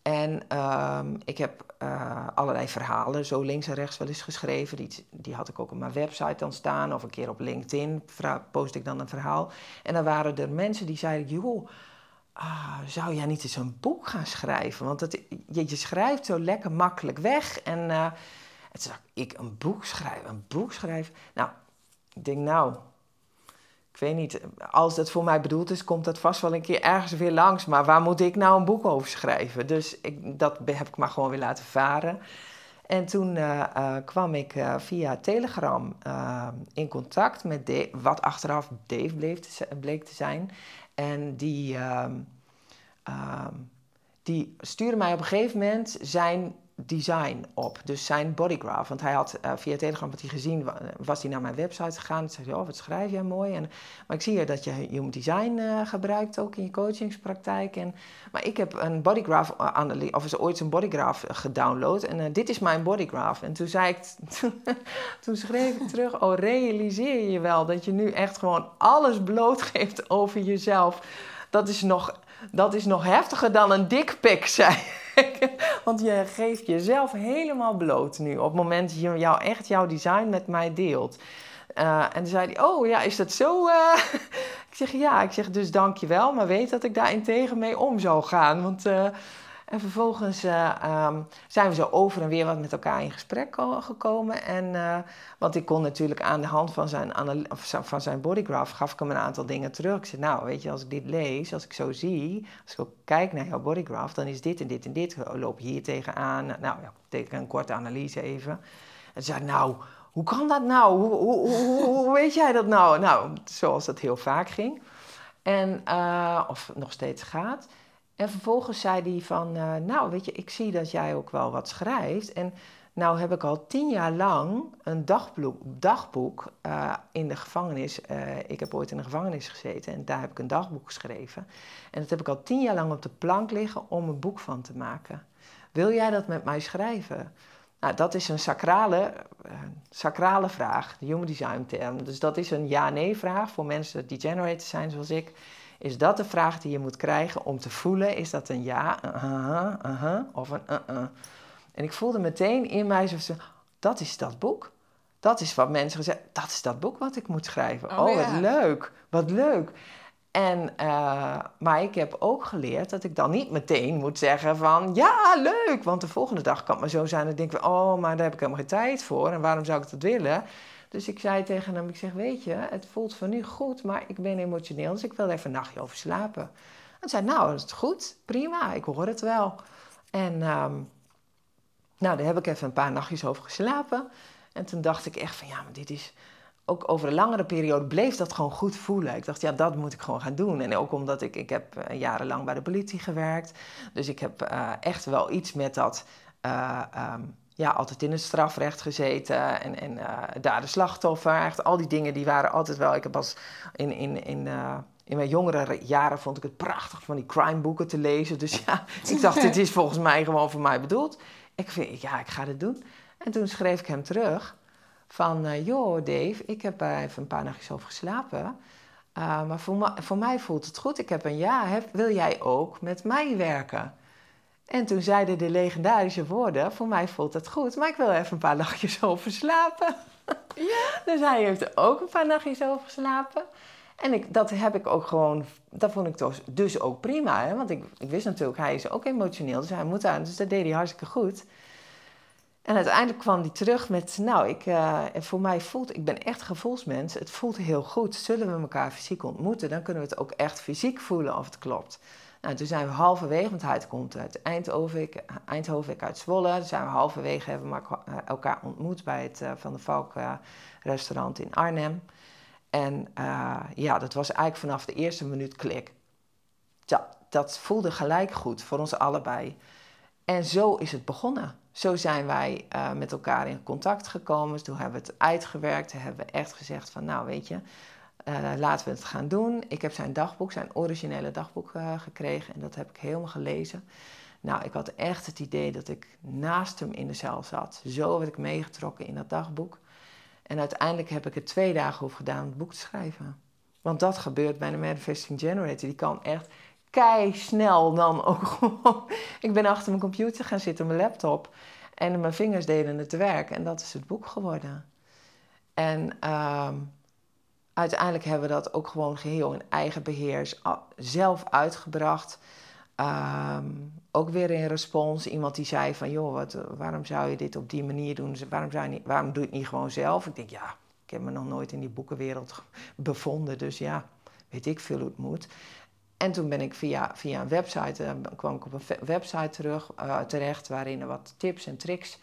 Speaker 2: En uh, ik heb uh, allerlei verhalen zo links en rechts wel eens geschreven. Die, die had ik ook op mijn website dan staan. Of een keer op LinkedIn post ik dan een verhaal. En dan waren er mensen die zeiden... joh, ah, zou jij niet eens een boek gaan schrijven? Want het, je, je schrijft zo lekker makkelijk weg. En, uh, en toen dacht ik, een boek schrijven, een boek schrijven. Nou, ik denk nou, ik weet niet, als dat voor mij bedoeld is, komt dat vast wel een keer ergens weer langs. Maar waar moet ik nou een boek over schrijven? Dus ik, dat heb ik maar gewoon weer laten varen. En toen uh, uh, kwam ik uh, via Telegram in contact met Dave, wat achteraf Dave bleef bleek te zijn. En die, ehm, ehm, die stuurde mij op een gegeven moment zijn design op. Dus zijn bodygraph. Want hij had uh, via Telegram wat hij gezien, was hij naar mijn website gegaan. En zei: Oh, wat schrijf jij mooi. En, maar ik zie hier dat je human design uh, gebruikt ook in je coachingspraktijk. En, maar ik heb een bodygraph analyse, of is ooit een bodygraph gedownload. En uh, dit is mijn bodygraph. En toen zei ik, toen schreef ik terug: Oh, realiseer je wel dat je nu echt gewoon alles blootgeeft over jezelf. Dat is nog, dat is nog heftiger dan een dikpik, zei Want je geeft jezelf helemaal bloot nu. Op het moment dat je jou, echt jouw design met mij deelt. Uh, en toen zei hij, oh ja, is dat zo? Uh? ik zeg, ja. Ik zeg, dus dank je wel. Maar weet dat ik daar tegen mee om zou gaan. Want... Uh, en vervolgens uh, um, zijn we zo over en weer wat met elkaar in gesprek gekomen. En, uh, want ik kon natuurlijk aan de hand van zijn, van zijn bodygraph, gaf ik hem een aantal dingen terug. Ik zei, nou, weet je, als ik dit lees, als ik zo zie, als ik ook kijk naar jouw bodygraph, dan is dit en dit en dit, loop hier tegenaan. Nou ja, teken een korte analyse even. En zei, nou, hoe kan dat nou? Hoe, hoe, hoe, weet jij dat nou? Nou, zoals dat heel vaak ging. En, uh, of nog steeds gaat. En vervolgens zei hij van, uh, nou weet je, ik zie dat jij ook wel wat schrijft. En nou heb ik al tien jaar lang een dagboek, dagboek uh, in de gevangenis. Uh, ik heb ooit in de gevangenis gezeten en daar heb ik een dagboek geschreven. En dat heb ik al tien jaar lang op de plank liggen om een boek van te maken. Wil jij dat met mij schrijven? Nou, dat is een sacrale, sacrale vraag, de human design term. Dus dat is een ja-nee vraag voor mensen die generators zijn zoals ik. Is dat de vraag die je moet krijgen om te voelen? Is dat een ja, uh-huh, uh-huh, of een uh-uh? En ik voelde meteen in mij zo, dat is dat boek. Dat is wat mensen zeggen, dat is dat boek wat ik moet schrijven. Oh, oh wat leuk, wat leuk. En, uh, maar ik heb ook geleerd dat ik dan niet meteen moet zeggen van ja, leuk. Want de volgende dag kan het maar zo zijn dat ik denk, oh, maar daar heb ik helemaal geen tijd voor. En waarom zou ik dat willen? Dus ik zei tegen hem, ik zeg, weet je, het voelt voor nu goed, maar ik ben emotioneel, dus ik wil even een nachtje over slapen. En zei, nou, dat is goed, prima, ik hoor het wel. En um, nou, daar heb ik even een paar nachtjes over geslapen. En toen dacht ik echt van, ja, maar dit is ook over een langere periode bleef dat gewoon goed voelen. Ik dacht, ja, dat moet ik gewoon gaan doen. En ook omdat ik, ik heb uh, jarenlang bij de politie gewerkt. Dus ik heb uh, echt wel iets met dat... Uh, um, ja, altijd in het strafrecht gezeten en, en daar de slachtoffer. Echt al die dingen die waren altijd wel... Ik heb als in, in, in, in mijn jongere jaren vond ik het prachtig van die crimeboeken te lezen. Dus ja, ik dacht, dit is volgens mij gewoon voor mij bedoeld. Ik vind, ja, ik ga dit doen. En toen schreef ik hem terug van... Uh, joh, Dave, ik heb uh, even een paar nachtjes over geslapen. Maar voor, voor, mij voelt het goed. Ik heb een ja. Heb, wil jij ook met mij werken? En toen zeiden de legendarische woorden... voor mij voelt het goed, maar ik wil even een paar nachtjes over slapen. Ja? dus hij heeft er ook een paar nachtjes over geslapen. En ik, dat heb ik ook gewoon... Dat vond ik dus, dus ook prima. Hè? Want ik, ik wist natuurlijk, hij is ook emotioneel. Dus hij moet aan. Dus dat deed hij hartstikke goed. En uiteindelijk kwam hij terug met, nou, ik, uh, voor mij voelt, ik ben echt gevoelsmens, het voelt heel goed. Zullen we elkaar fysiek ontmoeten, dan kunnen we het ook echt fysiek voelen of het klopt. Nou, toen zijn we halverwege, want hij komt uit Eindhoven, ik, Eindhoven, ik uit Zwolle. Toen zijn we halverwege, hebben we elkaar ontmoet bij het uh, Van de Valk uh, restaurant in Arnhem. En ja, dat was eigenlijk vanaf de eerste minuut klik. Ja, dat voelde gelijk goed voor ons allebei. En zo is het begonnen. Zo zijn wij met elkaar in contact gekomen. Toen hebben we het uitgewerkt. Toen hebben we echt gezegd van, nou weet je, uh, laten we het gaan doen. Ik heb zijn dagboek, zijn originele dagboek uh, gekregen. En dat heb ik helemaal gelezen. Nou, ik had echt het idee dat ik naast hem in de cel zat. Zo werd ik meegetrokken in dat dagboek. En uiteindelijk heb ik er twee dagen over gedaan om het boek te schrijven. Want dat gebeurt bij de Manifesting Generator. Die kan echt kei snel dan ook gewoon. Ik ben achter mijn computer gaan zitten, mijn laptop. En mijn vingers deden het werk. En dat is het boek geworden. En uh, uiteindelijk hebben we dat ook gewoon geheel in eigen beheer zelf uitgebracht. Uh, ook weer in respons. Iemand die zei van, joh, wat, waarom zou je dit op die manier doen? Waarom, zou waarom doe je het niet gewoon zelf? Ik denk, ja, ik heb me nog nooit in die boekenwereld bevonden. Dus ja, weet ik veel hoe het moet. En toen ben ik via, via een website, uh, kwam ik op een website terug, uh, terecht waarin er wat tips en tricks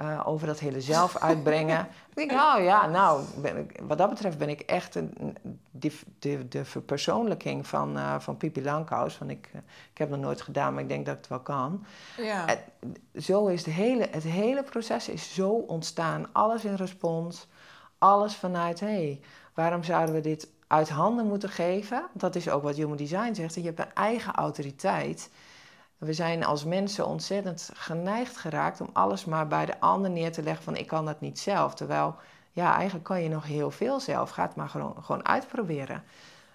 Speaker 2: uh, over dat hele zelf uitbrengen. ik denk, nou ja, nou, ben ik, wat dat betreft ben ik echt een, de, de, de verpersoonlijking van, van Pipi Langkous. Van ik, ik heb het nog nooit gedaan, maar ik denk dat ik het wel kan. Ja. Zo is het hele, het hele proces is zo ontstaan. Alles in respons, alles vanuit, hé, hey, waarom zouden we dit uit handen moeten geven. Dat is ook wat Human Design zegt. Je hebt een eigen autoriteit. We zijn als mensen ontzettend geneigd geraakt om alles maar bij de ander neer te leggen van ik kan dat niet zelf. Terwijl, ja, eigenlijk kan je nog heel veel zelf. Ga het maar gewoon, gewoon uitproberen.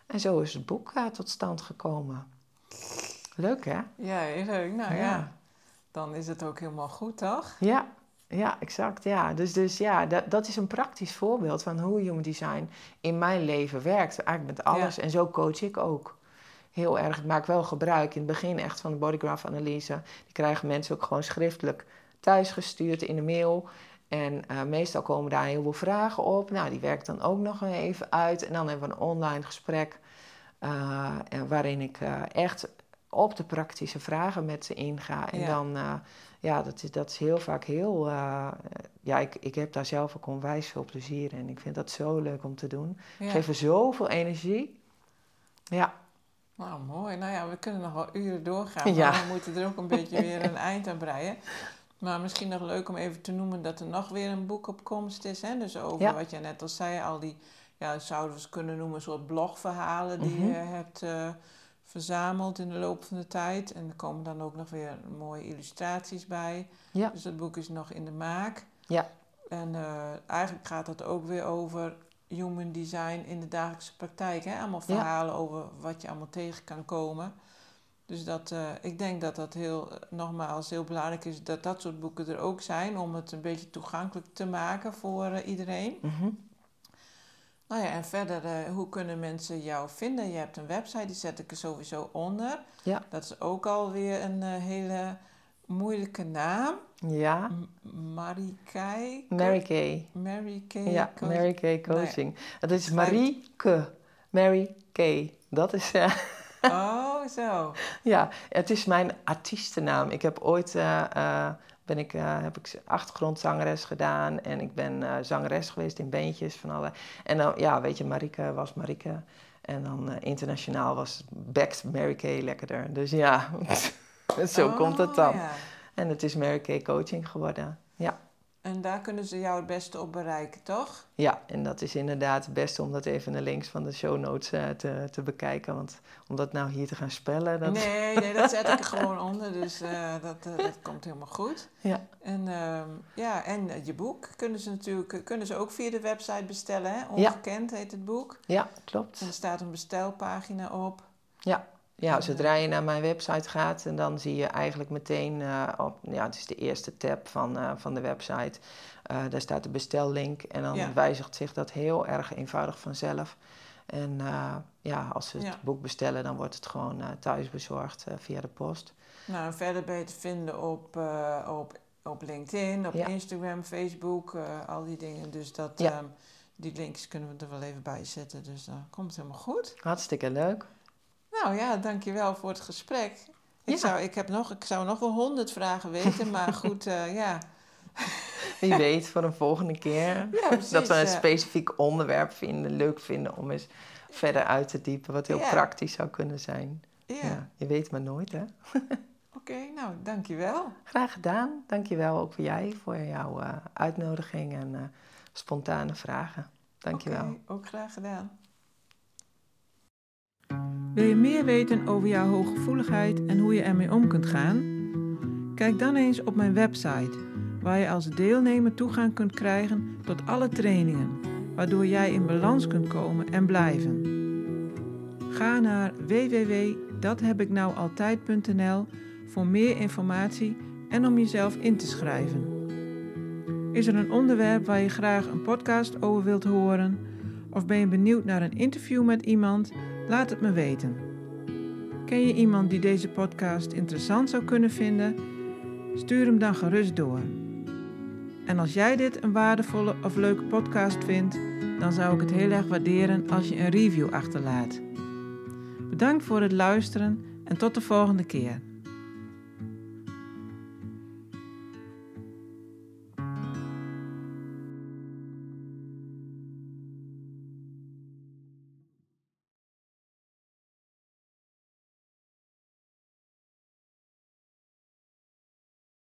Speaker 2: En zo is het boek uh, tot stand gekomen. Leuk hè?
Speaker 1: Ja, heel leuk. Nou ja. ja. dan is het ook helemaal goed, toch?
Speaker 2: Ja, ja, exact. Ja. Dus, dus ja, dat, dat is een praktisch voorbeeld van hoe human design in mijn leven werkt. Eigenlijk met alles. En zo coach ik ook. Heel erg. Ik maak wel gebruik in het begin echt van de bodygraph analyse. Die krijgen mensen ook gewoon schriftelijk thuisgestuurd in de mail. En uh, meestal komen daar heel veel vragen op. Nou, die werkt dan ook nog even uit. En dan hebben we een online gesprek. Uh, waarin ik uh, echt op de praktische vragen met ze inga. En ja. dan ja, dat is, dat is heel vaak heel. Ja, ik, ik heb daar zelf ook onwijs veel plezier in. Ik vind dat zo leuk om te doen. Ja. Geven zoveel energie. Ja.
Speaker 1: Nou, mooi. Nou ja, we kunnen nog wel uren doorgaan. Maar we moeten er ook een beetje weer een eind aan breien. Maar misschien nog leuk om even te noemen dat er nog weer een boek op komst is. Hè? Dus over wat jij net al zei, al die, ja, zouden we kunnen noemen, een soort blogverhalen die mm -hmm. je hebt. Uh, verzameld in de loop van de tijd. En er komen dan ook nog weer mooie illustraties bij. Ja. Dus dat boek is nog in de maak. Ja. En uh, eigenlijk gaat dat ook weer over human design in de dagelijkse praktijk. Hè? Allemaal verhalen over wat je allemaal tegen kan komen. Dus dat, uh, ik denk dat dat heel, nogmaals heel belangrijk is dat dat soort boeken er ook zijn. Om het een beetje toegankelijk te maken voor uh, iedereen. Mm -hmm. Nou ja, en verder, uh, hoe kunnen mensen jou vinden? Je hebt een website, die zet ik er sowieso onder. Ja. Dat is ook alweer een hele moeilijke naam.
Speaker 2: Ja.
Speaker 1: Marie Kay.
Speaker 2: Mary Kay.
Speaker 1: Mary Kay.
Speaker 2: Ja, Mary Kay Coaching. Dat is Marie Ke. Mary Kay. Dat is... Uh,
Speaker 1: oh, zo.
Speaker 2: ja, het is mijn artiestennaam. Ik heb ooit ben ik, heb ik achtergrondzangeres gedaan. En ik ben zangeres geweest in bandjes van alle. En dan, ja, weet je, Marike was Marike. En dan internationaal was Bex Mary Kay lekkerder. Dus ja, zo komt het dan. Oh, en het is Mary Kay Coaching geworden. Ja.
Speaker 1: En daar kunnen ze jou het beste op bereiken, toch?
Speaker 2: Ja, en dat is inderdaad het beste om dat even naar links van de show notes uh, te, te bekijken. Want om dat nou hier te gaan spellen... Dat...
Speaker 1: Nee, nee, dat zet ik er gewoon onder. Dus uh, dat, uh, dat komt helemaal goed. Ja. En, uh, ja, en je boek kunnen ze natuurlijk kunnen ze ook via de website bestellen. Hè? Ongekend heet het boek.
Speaker 2: Ja, klopt.
Speaker 1: En er staat een bestelpagina op.
Speaker 2: Ja, ja, zodra je naar mijn website gaat, en dan zie je eigenlijk meteen uh, op, ja, het is de eerste tab van, uh, van de website. Uh, daar staat de bestellink en dan wijzigt zich dat heel erg eenvoudig vanzelf. En ja, als ze het boek bestellen, dan wordt het gewoon thuis bezorgd via de post.
Speaker 1: Nou, verder ben je te vinden op, op, op LinkedIn, op Instagram, Facebook, al die dingen. Dus dat, um, die links kunnen we er wel even bij zetten. Dus dan komt helemaal goed.
Speaker 2: Hartstikke leuk.
Speaker 1: Nou ja, dankjewel voor het gesprek. Ik, zou, ik, heb nog, ik zou nog wel honderd vragen weten, maar goed, uh, ja.
Speaker 2: Wie weet, voor een volgende keer. dat we een specifiek onderwerp vinden, leuk vinden om eens verder uit te diepen, wat heel praktisch zou kunnen zijn. Ja. je weet maar nooit, hè?
Speaker 1: Oké, nou, dankjewel.
Speaker 2: Graag gedaan. Dankjewel ook voor jij, voor jouw uh, uitnodiging en uh, spontane vragen. Dankjewel. Oké,
Speaker 1: ook graag gedaan. Wil je meer weten over jouw hooggevoeligheid en hoe je ermee om kunt gaan? Kijk dan eens op mijn website, waar je als deelnemer toegang kunt krijgen tot alle trainingen, waardoor jij in balans kunt komen en blijven. Ga naar www.dathebiknoualtijd.nl voor meer informatie en om jezelf in te schrijven. Is er een onderwerp waar je graag een podcast over wilt horen? Of ben je benieuwd naar een interview met iemand? Laat het me weten. Ken je iemand die deze podcast interessant zou kunnen vinden? Stuur hem dan gerust door. En als jij dit een waardevolle of leuke podcast vindt, dan zou ik het heel erg waarderen als je een review achterlaat. Bedankt voor het luisteren en tot de volgende keer.